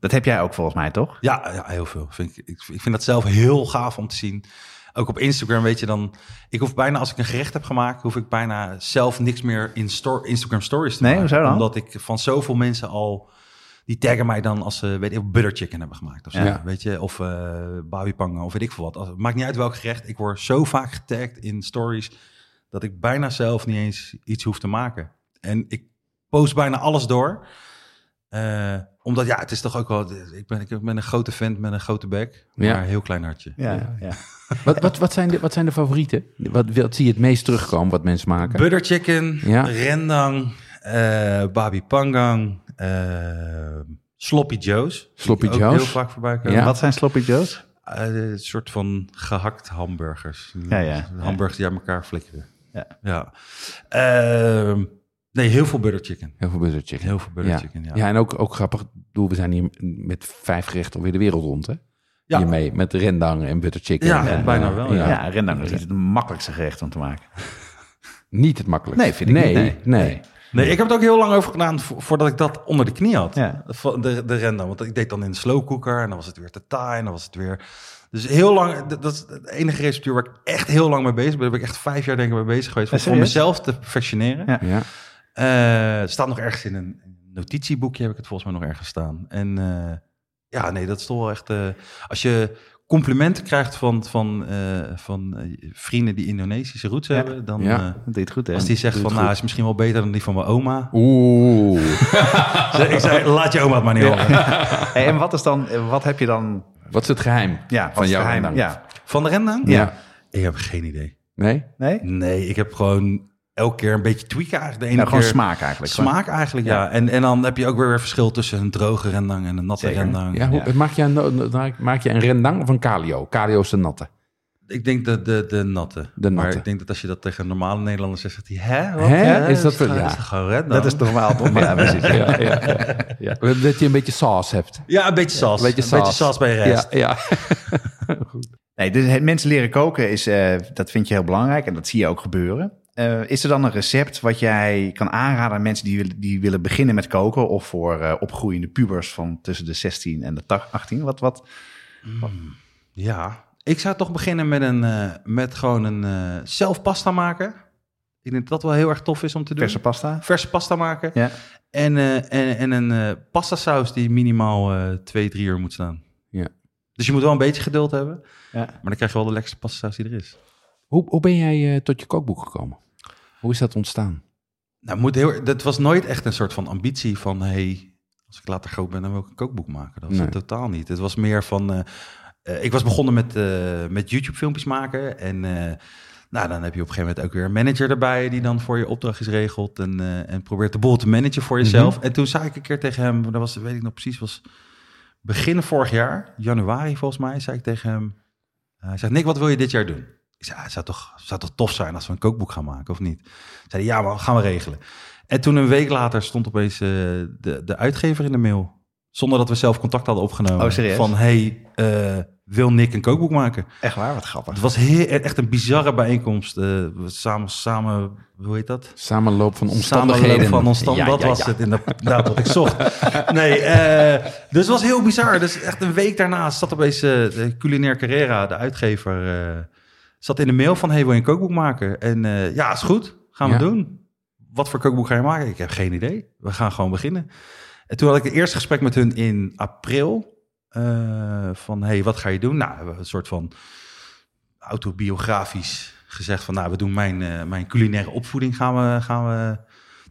Dat heb jij ook volgens mij, toch? Ja, ja heel veel. Vind ik, ik, ik vind dat zelf heel gaaf om te zien. Ook op Instagram weet je dan... Ik hoef bijna, als ik een gerecht heb gemaakt... hoef ik bijna zelf niks meer in sto- Instagram stories te Nee, maken. hoezo dan? Omdat ik van zoveel mensen al... Die taggen mij dan als ze, weet ik, butter chicken hebben gemaakt. Of zo, Ja. weet je, of uh, of weet ik veel wat. Als, het maakt niet uit welk gerecht. Ik word zo vaak getagd in stories... dat ik bijna zelf niet eens iets hoef te maken. En ik post bijna alles door... Eh, omdat ja, het is toch ook wel. Ik ben, ik ben een grote vent met een grote bek, maar Ja. een heel klein hartje. Ja, ja. [LAUGHS] Wat, wat, wat, zijn de, wat zijn de favorieten? Wat, wat zie je het meest terugkomen wat mensen maken? Butter chicken, Ja. rendang, eh babi pangang, eh, sloppy joes. Sloppy Die ook joes. Heel vaak voorbij komen. Ja. Wat zijn sloppy joes? Eh, een soort van gehakt hamburgers. Ja, ja. Hamburgers die aan elkaar flikkeren. Ja. ja. Ehm, nee, heel veel butter chicken. Heel veel butter chicken. Heel veel butter ja. chicken, ja. Ja, en ook, ook grappig. We zijn hier met vijf gerechten alweer de wereld rond, hè? Ja. Hiermee, met rendang en butter chicken. Ja, En, bijna eh, wel, Ja, ja. rendang is niet het makkelijkste gerecht om te maken. [LAUGHS] Niet het makkelijkste. Nee, vind ik nee, niet, nee. Nee. Nee. Nee, ik heb het ook heel lang over gedaan vo- voordat ik dat onder de knie had. Ja. Van De, de rendang. Want ik deed dan in de slow cooker en dan was het weer te taai en dan was het weer... Dus heel lang, dat dat is het enige receptuur waar ik echt heel lang mee bezig ben. Daar ben ik echt vijf jaar denk ik mee bezig geweest. Serieus? mezelf te perfectioneren. Ja. Ja. Eh, het staat nog ergens in een notitieboekje, heb ik het volgens mij nog ergens staan. En eh, ja, nee, dat is toch wel echt... eh, als je complimenten krijgt van, van, eh, van eh, vrienden die Indonesische roots Ja. hebben, dan... Ja. eh, Dat deed het goed, hè? als die zegt van, nou, is misschien wel beter dan die van mijn oma. Oeh. [LAUGHS] Ik zei, laat je oma het maar niet horen. [LAUGHS] Hey, en wat is dan, wat heb je dan, Wat is het geheim ja, van jouw geheim? Ja. Van de rendang? Ja. Ik heb geen idee. Nee? Nee? Nee, ik heb gewoon elke keer een beetje tweaken eigenlijk. De ene Nou, gewoon keer smaak eigenlijk. Smaak eigenlijk, ja. En, en dan heb je ook weer weer verschil tussen een droge rendang en een natte Zeker. rendang. Ja, hoe, Maak, je een, maak je een rendang of een calio? Calio is de natte. Ik denk de, de, de natte. De Maar natte. ik denk dat als je dat tegen een normale Nederlander zegt, zegt hij, hè? Wat? Hè? Ja, Is dat ja. gewoon rendang? Dat is normaal, toch? [LAUGHS] Ja, precies. Ja, ja, ja, ja. [LAUGHS] Dat je een beetje saus hebt. Ja, een beetje saus. Een beetje saus. bij je rest. Ja, [LAUGHS] ja. Nee, dus het mensen leren koken, is, eh, dat vind je heel belangrijk en dat zie je ook gebeuren. Eh, is er dan een recept wat jij kan aanraden aan mensen die, willen- die willen beginnen met koken of voor eh, opgroeiende pubers van tussen de 16 en de 18? Wat, wat? Ja, ik zou toch beginnen met, een, eh, met gewoon een eh, zelf pasta maken. Ik denk dat dat wel heel erg tof is om te doen. Verse pasta? Verse pasta maken. Ja. En, eh, en, en een eh pasta saus die minimaal eh twee, drie uur moet staan. Ja. Dus je moet wel een beetje geduld hebben. Ja. Maar dan krijg je wel de lekkerste pasta saus die er is. Hoe, hoe ben jij eh, tot je kookboek gekomen? Hoe is dat ontstaan? Nou, moet heel, dat was nooit echt een soort van ambitie van... Hey, als ik later groot ben, dan wil ik een kookboek maken. Dat was Nee. het totaal niet. Het was meer van... eh, eh, ik was begonnen met, eh, met YouTube-filmpjes maken. En nou, dan heb je op een gegeven moment ook weer een manager erbij... die dan voor je opdrachtjes regelt en, en probeert de boel te managen voor jezelf. En toen zei ik een keer tegen hem... dat was, weet ik nog precies, was begin vorig jaar, januari volgens mij... zei ik tegen hem... Hij zegt, Nick, wat wil je dit jaar doen? Ik zei, ja, het zou toch, zou toch tof zijn als we een kookboek gaan maken, of niet? Zei ja, maar gaan we regelen. En toen een week later stond opeens eh, de, de uitgever in de mail. Zonder dat we zelf contact hadden opgenomen. Oh, serieus? Van, hey, eh, wil Nick een kookboek maken? Echt waar, wat grappig. Het was heel, echt een bizarre bijeenkomst. eh, we samen, samen, hoe heet dat? Samenloop van omstandigheden. Samenloop van omstand, Ja, dat ja, was ja. het inderdaad wat ik zocht. Nee, eh, dus het was heel bizar. Dus echt een week daarna zat opeens de Culinaire Carrera, de uitgever, eh, zat in de mail van, hey, wil je een kookboek maken? En eh, ja, is goed, gaan we Ja. doen. Wat voor kookboek ga je maken? Ik heb geen idee. We gaan gewoon beginnen. En toen had ik het eerste gesprek met hun in april. eh, van, hey, wat ga je doen? Nou, we een soort van autobiografisch gezegd van, nou, we doen mijn, eh, mijn culinaire opvoeding gaan we, gaan we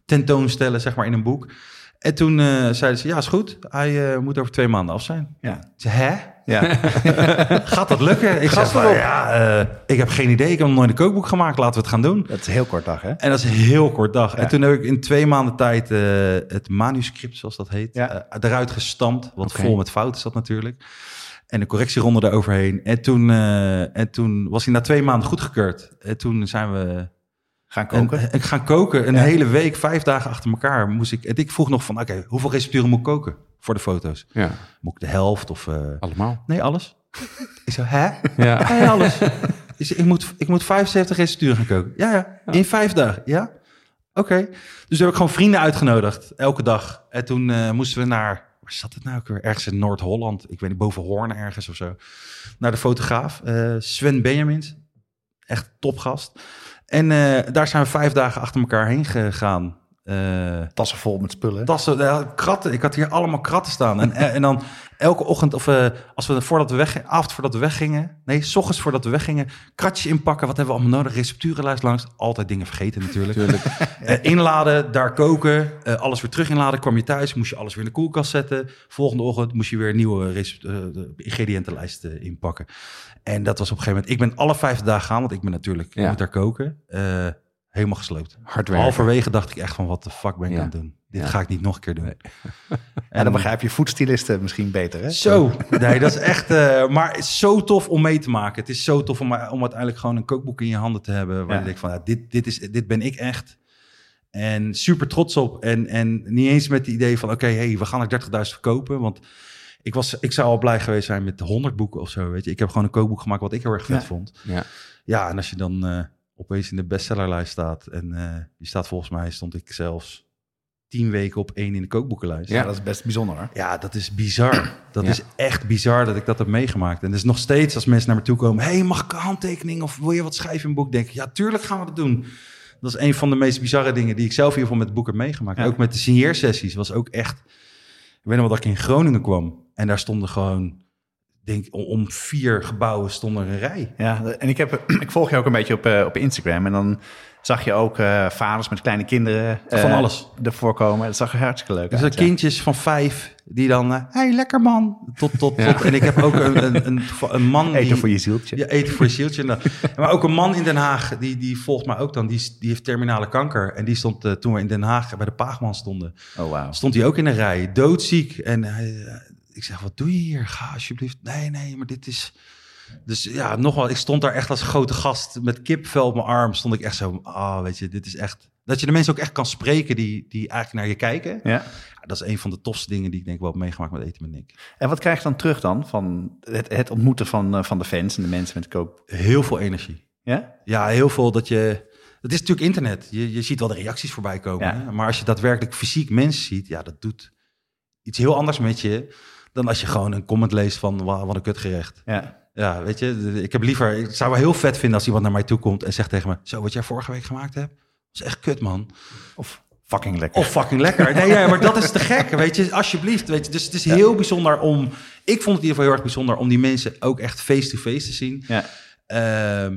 tentoonstellen, zeg maar, in een boek. En toen zeiden ze, ja, is goed. Hij moet over twee maanden af zijn. Ja. Zei, hè? Ja. [LAUGHS] Gaat dat lukken? Ik van, erop. ja, eh, ik heb geen idee. Ik heb nog nooit een kookboek gemaakt. Laten we het gaan doen. Dat is een heel kort dag, hè? En dat is een heel kort dag. Ja. En toen heb ik in twee maanden tijd eh, het manuscript, zoals dat heet, Ja. eh, eruit gestampt. Wat Oké. vol met fouten dat natuurlijk. En de correctieronde eroverheen. En toen, en toen was hij na twee maanden goedgekeurd. En toen zijn we Gaan koken. en, ik ga koken. Een Ja. hele week, vijf dagen achter elkaar moest ik. En ik vroeg nog van, oké, hoeveel recepturen moet ik koken voor de foto's? Ja, Moet ik de helft of... eh, allemaal. nee, alles. [LAUGHS] ik zei, hè? Ja. [LAUGHS] Nee, alles. Ik, [LAUGHS] zei, ik, moet, ik moet 75 recepturen gaan koken. Ja, ja. In vijf dagen. Ja? Oké. Dus heb ik gewoon vrienden uitgenodigd. Elke dag. En toen eh, moesten we naar waar zat het nou ook weer? Ergens in Noord-Holland. Ik weet niet, boven Hoorn ergens of zo. Naar de fotograaf, eh, Sven Benjamins. Echt topgast. En eh, daar zijn we vijf dagen achter elkaar heen gegaan. Eh, Tassen vol met spullen. tassen, kratten. Ik had hier allemaal kratten staan. En, en dan elke ochtend, of eh, als we voordat we weggingen, avond voordat we weggingen, nee, s ochtends voordat we weggingen, kratjes inpakken. Wat hebben we allemaal nodig? Recepturenlijst langs. Altijd dingen vergeten natuurlijk. Natuurlijk. [LAUGHS] Eh, inladen, daar koken, eh, alles weer terug inladen. Kwam je thuis, moest je alles weer in de koelkast zetten. Volgende ochtend moest je weer een nieuwe recept- de ingrediëntenlijst inpakken. En dat was op een gegeven moment. Ik ben alle vijf dagen gaan, want ik ben natuurlijk, Ja. moet daar koken. Eh, helemaal gesloopt. Hard werken. Halverwege dacht ik echt van, wat de fuck ben ik Ja. aan het doen? Dit Ja. ga ik niet nog een keer doen. Nee. [LAUGHS] En dan begrijp je voedstylisten misschien beter, hè? Zo, nee, dat is echt. eh, maar het is zo tof om mee te maken. Het is zo tof om, om uiteindelijk gewoon een kookboek in je handen te hebben. Waar Ja. je denkt van, ja, dit, dit, is, dit ben ik echt. En super trots op. En, en niet eens met het idee van, oké, hey, we gaan er 30.000 verkopen. Want ik, was, ik zou al blij geweest zijn met 100 boeken of zo. Weet je. Ik heb gewoon een kookboek gemaakt wat ik heel erg vet vond. Ja. Ja, en als je dan eh, opeens in de bestsellerlijst staat. En eh die staat volgens mij, stond ik zelfs tien weken op één in de kookboekenlijst. Ja, dat is best bijzonder, hoor. Ja, dat is bizar. [CLEARS THROAT] Dat Ja. is echt bizar dat ik dat heb meegemaakt. En dus nog steeds als mensen naar me toe komen... hey, mag ik een handtekening of wil je wat schrijven in een boek? Denk ik, ja, tuurlijk gaan we dat doen. Dat is een van de meest bizarre dingen die ik zelf in ieder geval met het boek heb meegemaakt. Ja. Ook met de signeersessies was ook echt... Ik weet nog wel dat ik in Groningen kwam. En daar stonden gewoon... Denk, om- vier gebouwen stonden er een rij. Ja, en ik, heb, [CLEARS THROAT] ik volg je ook een beetje op, eh, op Instagram. En dan zag je ook eh, vaders met kleine kinderen eh, Van alles. ervoor komen. Dat zag er hartstikke leuk Dus uit. dat kindjes van vijf die dan... eh, hey, lekker man. Tot, tot, Ja. tot. En ik heb ook een, een, een, een man. Eten die... voor je zieltje. Ja, eten voor je zieltje. Dan- [LAUGHS] maar ook een man in Den Haag, die, die volgt mij ook dan. Die, die heeft terminale kanker. En die stond toen we in Den Haag bij de Paagman stonden, Oh, wauw. stond hij ook in een rij, doodziek. En hij, ik zeg, wat doe je hier? Ga alsjeblieft. Nee, nee, maar dit is... Dus ja, nogmaals, ik stond daar echt als grote gast met kipvel op mijn arm. Stond ik echt zo, ah, weet je, dit is echt... Dat je de mensen ook echt kan spreken die, die eigenlijk naar je kijken. Ja. Ja, dat is een van de tofste dingen die ik denk wel heb meegemaakt met Eten met Nick. En wat krijg je dan terug dan van het, het ontmoeten van, eh, van de fans en de mensen met koop? Heel veel energie. Ja? Ja, heel veel dat je. Het is natuurlijk internet. Je, je ziet wel de reacties voorbij komen. Ja. Maar als je daadwerkelijk fysiek mensen ziet, ja, dat doet iets heel anders met je. Dan als je gewoon een comment leest van wa- wat een kutgerecht. Ja. Ja, weet je, ik heb liever. Ik zou wel heel vet vinden als iemand naar mij toe komt en zegt tegen me: Zo, wat jij vorige week gemaakt hebt, is echt kut, man. Of fucking lekker. Of fucking lekker. Nee, ja, maar dat is te gek. Weet je, alsjeblieft. Weet je. Dus het is heel bijzonder om. Ik vond het in ieder geval heel erg bijzonder om die mensen ook echt face-to-face te zien. Ja. Ehm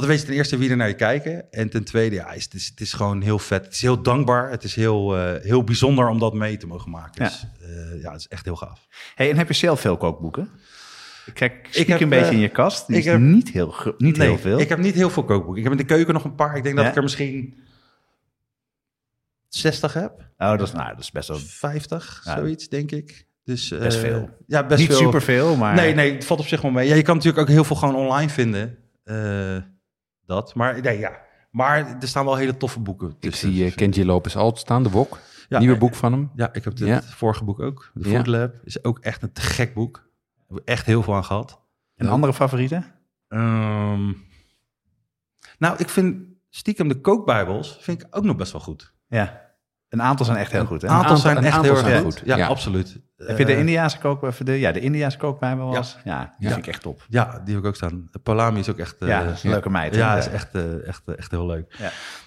dan weet je ten eerste wie er naar je kijken. En ten tweede, ja, is, het, is, het is gewoon heel vet. Het is heel dankbaar. Het is heel, eh, heel bijzonder om dat mee te mogen maken. Ja. Dus eh, ja, het is echt heel gaaf. Hey, en heb je zelf veel kookboeken? Ik kijk Ik heb, een beetje eh, in je kast. Die ik heb- niet, heel, niet heel veel. ik heb niet heel veel kookboeken. Ik heb in de keuken nog een paar. Ik denk dat Ja? ik er misschien 60 heb. Oh, dat is, nou, dat is best wel 50, Ja. zoiets, denk ik. Dus, Best veel. Ja, best niet veel. superveel, maar... Nee, nee, het valt op zich wel mee. Ja, je kan natuurlijk ook heel veel gewoon online vinden. Dat, maar nee, ja. Maar er staan wel hele toffe boeken. Ik tussen. zie uh, Kenji Lopez Alt staan, de Wok. Ja, Nieuwe eh, boek van hem. Ja, ik heb het Ja. vorige boek ook. De Ja. Food Lab is ook echt een te gek boek. Daar heb ik echt heel veel aan gehad. Een andere favorieten? Ehm, nou, ik vind stiekem de kookbijbels vind ik ook nog best wel goed. Ja. Een aantal zijn echt heel goed, hè? Een aantal zijn een echt aantal heel erg goed. Ja, Ja. absoluut. Heb je de Eh, Indiaanse kook... De, ja, de Indiaanse kookbijbel was? Ja, die Ja. vind ik echt top. Ja, die heb ik ook staan. Palami is ook echt... eh, ja, dat is een leuke meid. Ja, is echt, eh, echt, eh, echt heel leuk.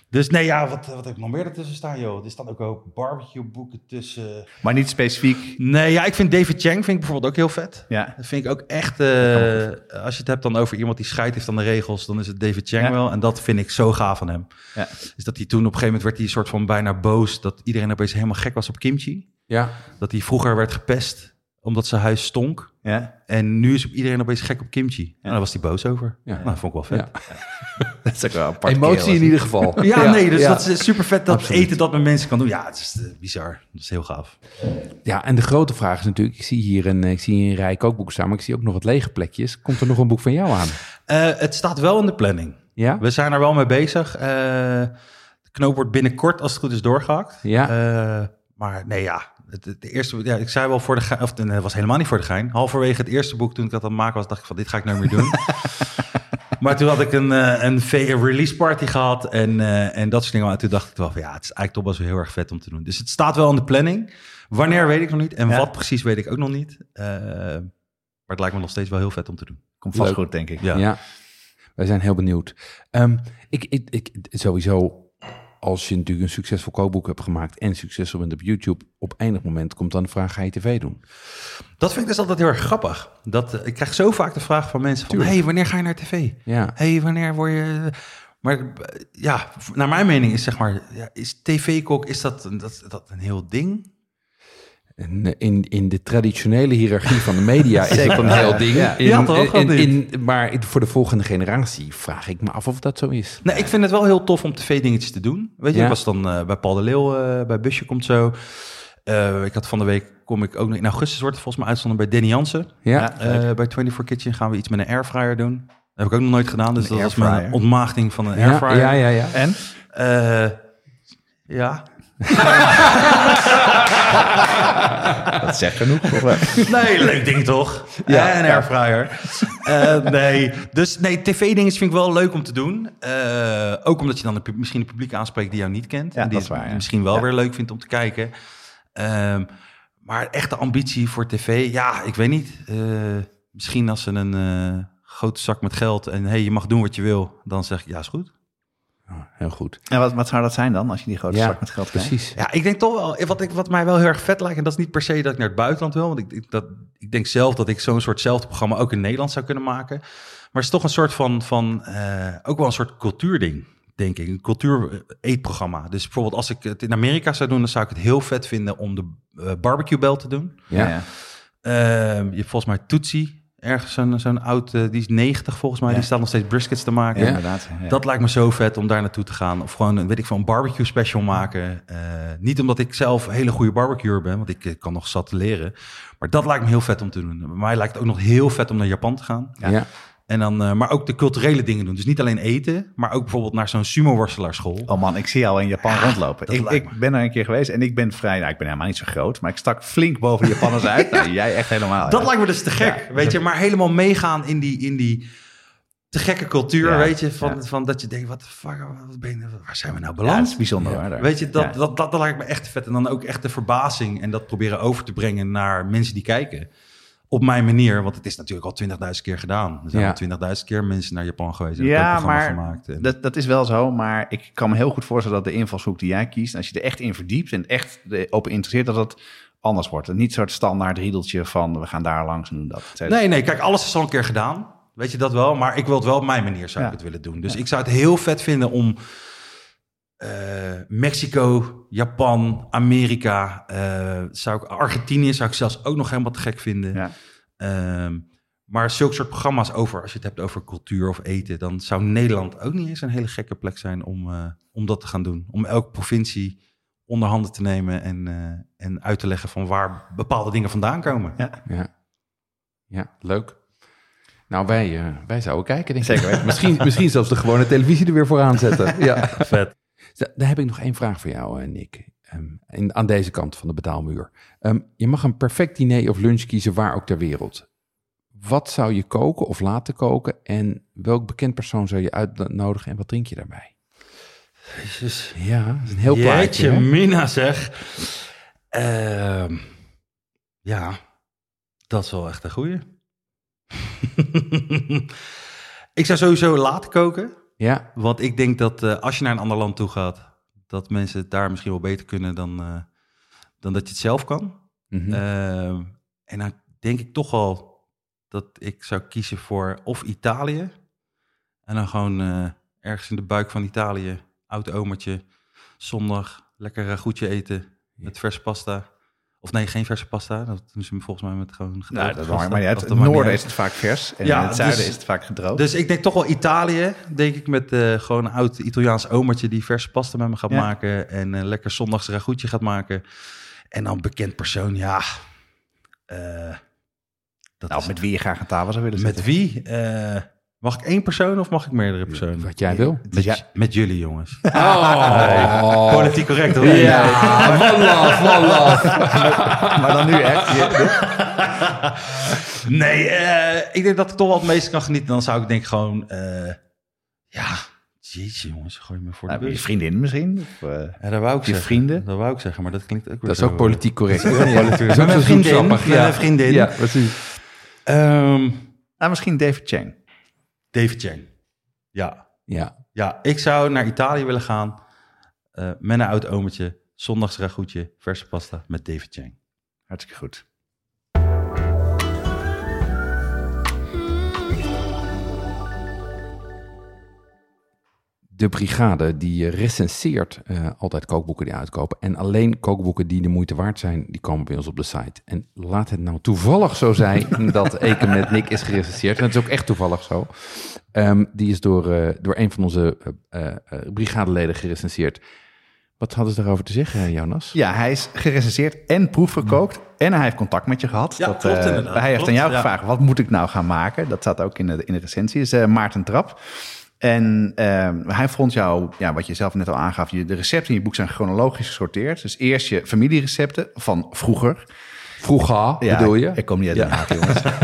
Dus nee, ja, wat, wat heb ik nog meer ertussen staan, joh? Er staan ook ook barbecue boeken tussen. Maar niet specifiek... Nee, ja, ik vind David Chang vind ik bijvoorbeeld ook heel vet. Ja, Dat vind ik ook echt, eh, als je het hebt dan over iemand die scheid heeft aan de regels, dan is het David Chang Ja. wel. En dat vind ik zo gaaf van hem. Ja. Is dat hij toen op een gegeven moment werd hij een soort van bijna boos dat iedereen opeens helemaal gek was op kimchi. Ja, Dat hij vroeger werd gepest omdat zijn huis stonk. ja. En nu is iedereen opeens gek op kimchi. En daar was hij boos over. Ja. Nou, dat vond ik wel vet. Ja. [LAUGHS] Dat is ook wel een apart emotie in ieder geval. [LAUGHS] Ja, nee, dus ja. dat is super vet dat Absoluut. eten dat met mensen kan doen. Ja, het is eh, bizar. Dat is heel gaaf. Ja, en de grote vraag is natuurlijk, ik zie hier een, ik zie hier een rij kookboeken staan, maar ik zie ook nog wat lege plekjes. Komt er nog een boek van jou aan? Eh, het staat wel in de planning. Ja? We zijn er wel mee bezig. Eh, de knoop wordt binnenkort, als het goed is, doorgehakt. Ja. Eh, maar nee, ja. Het, het eerste, ja, ik zei wel voor de gein, of nee, het was helemaal niet voor de gein. Halverwege het eerste boek, toen ik dat aan het maken was, dacht ik van, dit ga ik nooit meer doen. [LAUGHS] maar toen had ik een, eh, een release party gehad en, eh, en dat soort dingen. Maar toen dacht ik wel van ja, het is eigenlijk toch best wel heel erg vet om te doen. Dus het staat wel in de planning. Wanneer weet ik nog niet. En Ja. wat precies weet ik ook nog niet. Eh, maar het lijkt me nog steeds wel heel vet om te doen. Komt vast Leuk. goed, denk ik. Ja. Ja, wij zijn heel benieuwd. Ehm, ik, ik, ik, sowieso, als je natuurlijk een succesvol kookboek hebt gemaakt en succesvol bent op YouTube, op enig moment komt dan de vraag, ga je tv doen? Dat vind ik dus altijd heel erg grappig. Dat, eh, ik krijg zo vaak de vraag van mensen van... Tuurlijk. hey, wanneer ga je naar tv? Ja, hey, wanneer word je... Maar eh, ja, naar mijn mening is zeg maar... Ja, is tv-kok, is dat, dat, dat een heel ding? En eh, in, in de traditionele hiërarchie van de media is het een heel ding. Ja. In, Ja, toch? in, maar voor de volgende generatie vraag ik me af of dat zo is. Nee, ik vind het wel heel tof om tv-dingetjes te doen. Weet je, Ja. ik was dan eh, bij Paul de Leeuw, eh, bij Busje komt zo. Eh, ik had van de week, kom ik ook nog... In augustus wordt het volgens mij uitzonden bij Danny Jansen. Ja, Ja. Eh, bij 24 Kitchen gaan we iets met een airfryer doen. Dat heb ik ook nog nooit gedaan, dus Een dat was mijn airfryer. ontmaagding van een ja, airfryer. ja, ja, ja. En? Eh, ja. [LAUGHS] [LAUGHS] Dat zegt genoeg. Nee, leuk ding toch? [LAUGHS] Ja, ja. airfryer. Eh, nee, dus nee, tv-dingetjes vind ik wel leuk om te doen. Eh, ook omdat je dan de, misschien de publiek aanspreekt die jou niet kent. Ja, en die dat is waar, het misschien wel weer leuk vindt om te kijken. Ehm, maar echte ambitie voor tv, ja, ik weet niet. Eh, misschien als ze een grote zak met geld en hey, je mag doen wat je wil, dan zeg ik ja, is goed. Oh, heel goed. En wat, wat zou dat zijn dan, als je die grote Ja, zak met geld krijgt? Precies. Ja, ik denk toch wel, wat, ik, wat mij wel heel erg vet lijkt, en dat is niet per se dat ik naar het buitenland wil, want ik, ik, dat, ik denk zelf dat ik zo'n soortzelfde programma ook in Nederland zou kunnen maken. Maar het is toch een soort van, van eh, ook wel een soort cultuurding, denk ik. Een cultuur-eetprogramma. Dus bijvoorbeeld als ik het in Amerika zou doen, dan zou ik het heel vet vinden om de eh, barbecue bel te doen. Ja. ja. Ehm, je hebt volgens mij Tootsie, ergens zo'n zo'n oud, eh, die is 90 volgens mij, Ja. die staat nog steeds briskets te maken. Ja, inderdaad. Ja. Dat lijkt me zo vet om daar naartoe te gaan. Of gewoon, een, weet ik veel, een barbecue special maken. Eh, niet omdat ik zelf een hele goede barbecuer ben, want ik eh, kan nog zat leren. Maar dat lijkt me heel vet om te doen. Bij mij lijkt het ook nog heel vet om naar Japan te gaan. Ja. Ja. En dan, eh, maar ook de culturele dingen doen. Dus niet alleen eten, maar ook bijvoorbeeld naar zo'n sumo-worstelaarschool. Oh man, ik zie jou in Japan rondlopen. Ik, ik ben er een keer geweest en ik ben vrij... Nou, ik ben helemaal niet zo groot, maar ik stak flink boven de Japanners uit. [LAUGHS] Nou, jij echt helemaal. Dat ja. lijkt me dus te gek, Ja. weet je. Maar helemaal meegaan in die, in die te gekke cultuur, Ja, weet je. Van, ja. van dat je denkt, wat de fuck, wat ben je, waar zijn we nou Ja, beland? dat is bijzonder. Weet je, dat, Ja. dat, dat, dat lijkt me echt vet. En dan ook echt de verbazing en dat proberen over te brengen naar mensen die kijken. Op mijn manier, want het is natuurlijk al 20.000 keer gedaan. Er zijn Ja. al 20.000 keer mensen naar Japan geweest en Ja, ja, een programma maar gemaakt. En- Dat, dat is wel zo, maar ik kan me heel goed voorstellen dat de invalshoek die jij kiest, als je er echt in verdiept en echt de- op interesseert, dat het anders wordt. En niet zo'n standaard riedeltje van we gaan daar langs en doen dat. Nee, nee, kijk, alles is al een keer gedaan. Weet je dat wel? Maar ik wil het wel op mijn manier, zou Ja. ik het willen doen. Dus Ja. ik zou het heel vet vinden om eh, Mexico, Japan, Amerika, eh, zou ik, Argentinië zou ik zelfs ook nog helemaal te gek vinden. Ja. Ehm, maar zulke soort programma's over, als je het hebt over cultuur of eten, dan zou Nederland ook niet eens een hele gekke plek zijn om, eh, om dat te gaan doen. Om elke provincie onder handen te nemen en, eh, en uit te leggen van waar bepaalde dingen vandaan komen. Ja. Ja, ja leuk. Nou, wij, eh, wij zouden kijken, denk ik. Zeker misschien, misschien zelfs de gewone televisie er weer voor aanzetten. [LAUGHS] ja. Vet. Da- Daar heb ik nog één vraag voor jou, eh, Nick. Ehm, in, aan deze kant van de betaalmuur. Ehm, je mag een perfect diner of lunch kiezen waar ook ter wereld. Wat zou je koken of laten koken? En welk bekend persoon zou je uitnodigen en wat drink je daarbij? Jezus. Ja, dat is een heel plaatje. Hè? mina zeg. Ehm, ja, dat is wel echt een goeie. [LAUGHS] ik zou sowieso laten koken. Ja, Want ik denk dat eh, als je naar een ander land toe gaat... dat mensen het daar misschien wel beter kunnen dan, eh, dan dat je het zelf kan. mhm. Ehm, en dan denk ik toch wel dat ik zou kiezen voor of Italië. En dan gewoon eh, ergens in de buik van Italië, oud omertje, zondag, lekker goedje eten met verse pasta. Of nee, geen verse pasta. Dat doen ze volgens mij met gewoon Nou, dat pasta. maakt maar dat het maakt noorden is het vaak vers en Ja, in het zuiden dus- is het vaak gedroogd. Dus ik denk toch wel Italië, denk ik, met eh, gewoon een oud Italiaans omertje die verse pasta met me gaat Ja. maken. En lekker zondags ragoutje gaat maken. En dan bekend persoon, ja. eh, dat nou, met wie je graag aan tafel zou willen met zitten. wie? Mag ik één persoon of mag ik meerdere personen? Wat jij wil. Met, Ja. met jullie, jongens. [LAUGHS] Oh. Politiek correct, hoor. Ja, one love, one love. [LAUGHS] Maar dan nu echt. [LAUGHS] Nee, eh, ik denk dat ik toch wel het meeste kan genieten. Dan zou ik denk ik gewoon... eh, ja, jeetje jongens, gooi me voor de Nou, je vriendin misschien? Of, eh, Ja, dat wou ik je zeggen. vrienden? Dat wou ik zeggen, maar dat klinkt ook weer Dat is ook politiek correct. Ja, politiek. Dat is ook mijn vriendin, ja. mijn vriendin. Ja, precies. Ehm, nou, misschien David Chang. David Chang. Ja. Ja. ja, ik zou naar Italië willen gaan eh, met een oud omertje, zondagsragoetje, verse pasta met David Chang. Hartstikke goed. De brigade die recenseert eh, altijd kookboeken die uitkopen. En alleen kookboeken die de moeite waard zijn, die komen bij ons op de site. En laat het nou toevallig zo zijn [LAUGHS] dat Eken met Nick is gerecenseerd. En dat is ook echt toevallig zo. Ehm, die is door, eh, door een van onze eh, eh, eh, brigadeleden gerecenseerd. Wat hadden ze daarover te zeggen, Jonas? Ja, hij is gerecenseerd en proefgekookt. En hij heeft contact met je gehad. Ja, dat, klopt eh, inderdaad. Hij heeft Klopt, aan jou ja. gevraagd, wat moet ik nou gaan maken? Dat staat ook in de, in de recensie. is eh, Maarten Trap. En ehm, hij vond jou, ja, wat je zelf net al aangaf, je, de recepten in je boek zijn chronologisch gesorteerd. Dus eerst je familierecepten van vroeger. Vroeger, Ja, bedoel je? Ik kom niet uit Den Haag, jongens. [LAUGHS]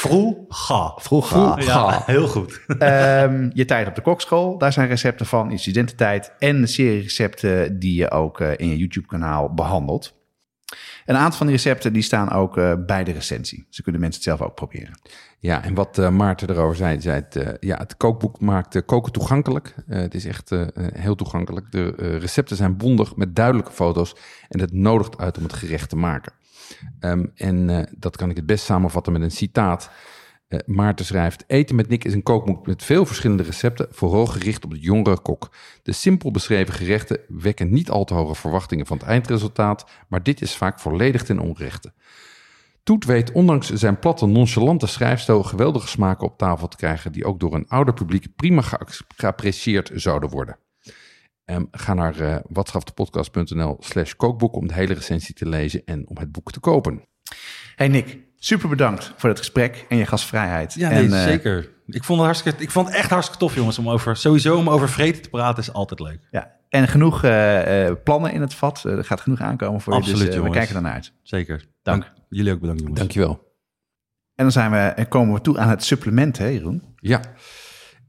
Vroeger. Vroeger. Ja, heel goed. Ehm, je tijd op de kokschool, daar zijn recepten van. Je studententijd en de serie recepten die je ook eh, in je YouTube-kanaal behandelt. Een aantal van die recepten die staan ook eh, bij de recensie. Ze kunnen mensen het zelf ook proberen. Ja, en wat eh, Maarten erover zei, zei het, eh, ja, het kookboek maakt koken toegankelijk. Het is echt heel toegankelijk. De recepten zijn bondig met duidelijke foto's en het nodigt uit om het gerecht te maken. Ehm, en dat kan ik het best samenvatten met een citaat. Eh, Maarten schrijft: Eten met Nick is een kookboek met veel verschillende recepten, vooral gericht op de jongere kok. De simpel beschreven gerechten wekken niet al te hoge verwachtingen van het eindresultaat, maar dit is vaak volledig ten onrechte. Toet weet ondanks zijn platte, nonchalante schrijfstijl geweldige smaken op tafel te krijgen die ook door een ouder publiek prima geapprecieerd zouden worden. Ehm, ga naar uh, watschaftepodcast.nl slash kookboek om de hele recensie te lezen en om het boek te kopen. Hey Nick, super bedankt voor het gesprek en je gastvrijheid. Ja, en, nee, eh, zeker. Ik vond, het hartstikke, ik vond het echt hartstikke tof, jongens, om over, sowieso om over vreten te praten is altijd leuk. ja. En genoeg eh, eh, plannen in het vat. Er gaat genoeg aankomen voor je. Absoluut, Dus eh, we kijken ernaar uit. Zeker. Dank. Dank. Jullie ook bedankt, jongens. Dankjewel. En dan zijn we, en komen we toe aan het supplement, hè Jeroen? Ja.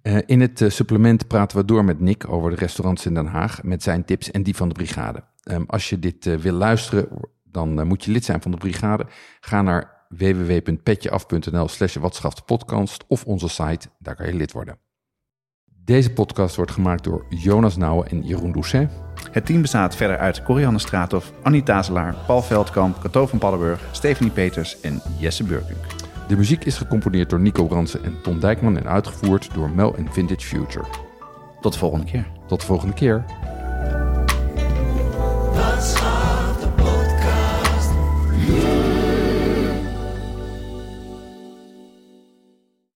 Eh, in het supplement praten we door met Nick over de restaurants in Den Haag met zijn tips en die van de brigade. Ehm, als je dit wil luisteren, dan moet je lid zijn van de brigade. Ga naar www.petjeaf.nl slash podcast of onze site, daar kan je lid worden. Deze podcast wordt gemaakt door Jonas Nouwen en Jeroen Doucet. Het team bestaat verder uit Corianne Straathof, Annie Tazelaar, Paul Veldkamp, Cato van Paddenburg, Stephanie Peters en Jesse Burkink. De muziek is gecomponeerd door Nico Bransen en Ton Dijkman en uitgevoerd door Mel en Vintage Future. Tot de volgende keer. Tot de volgende keer.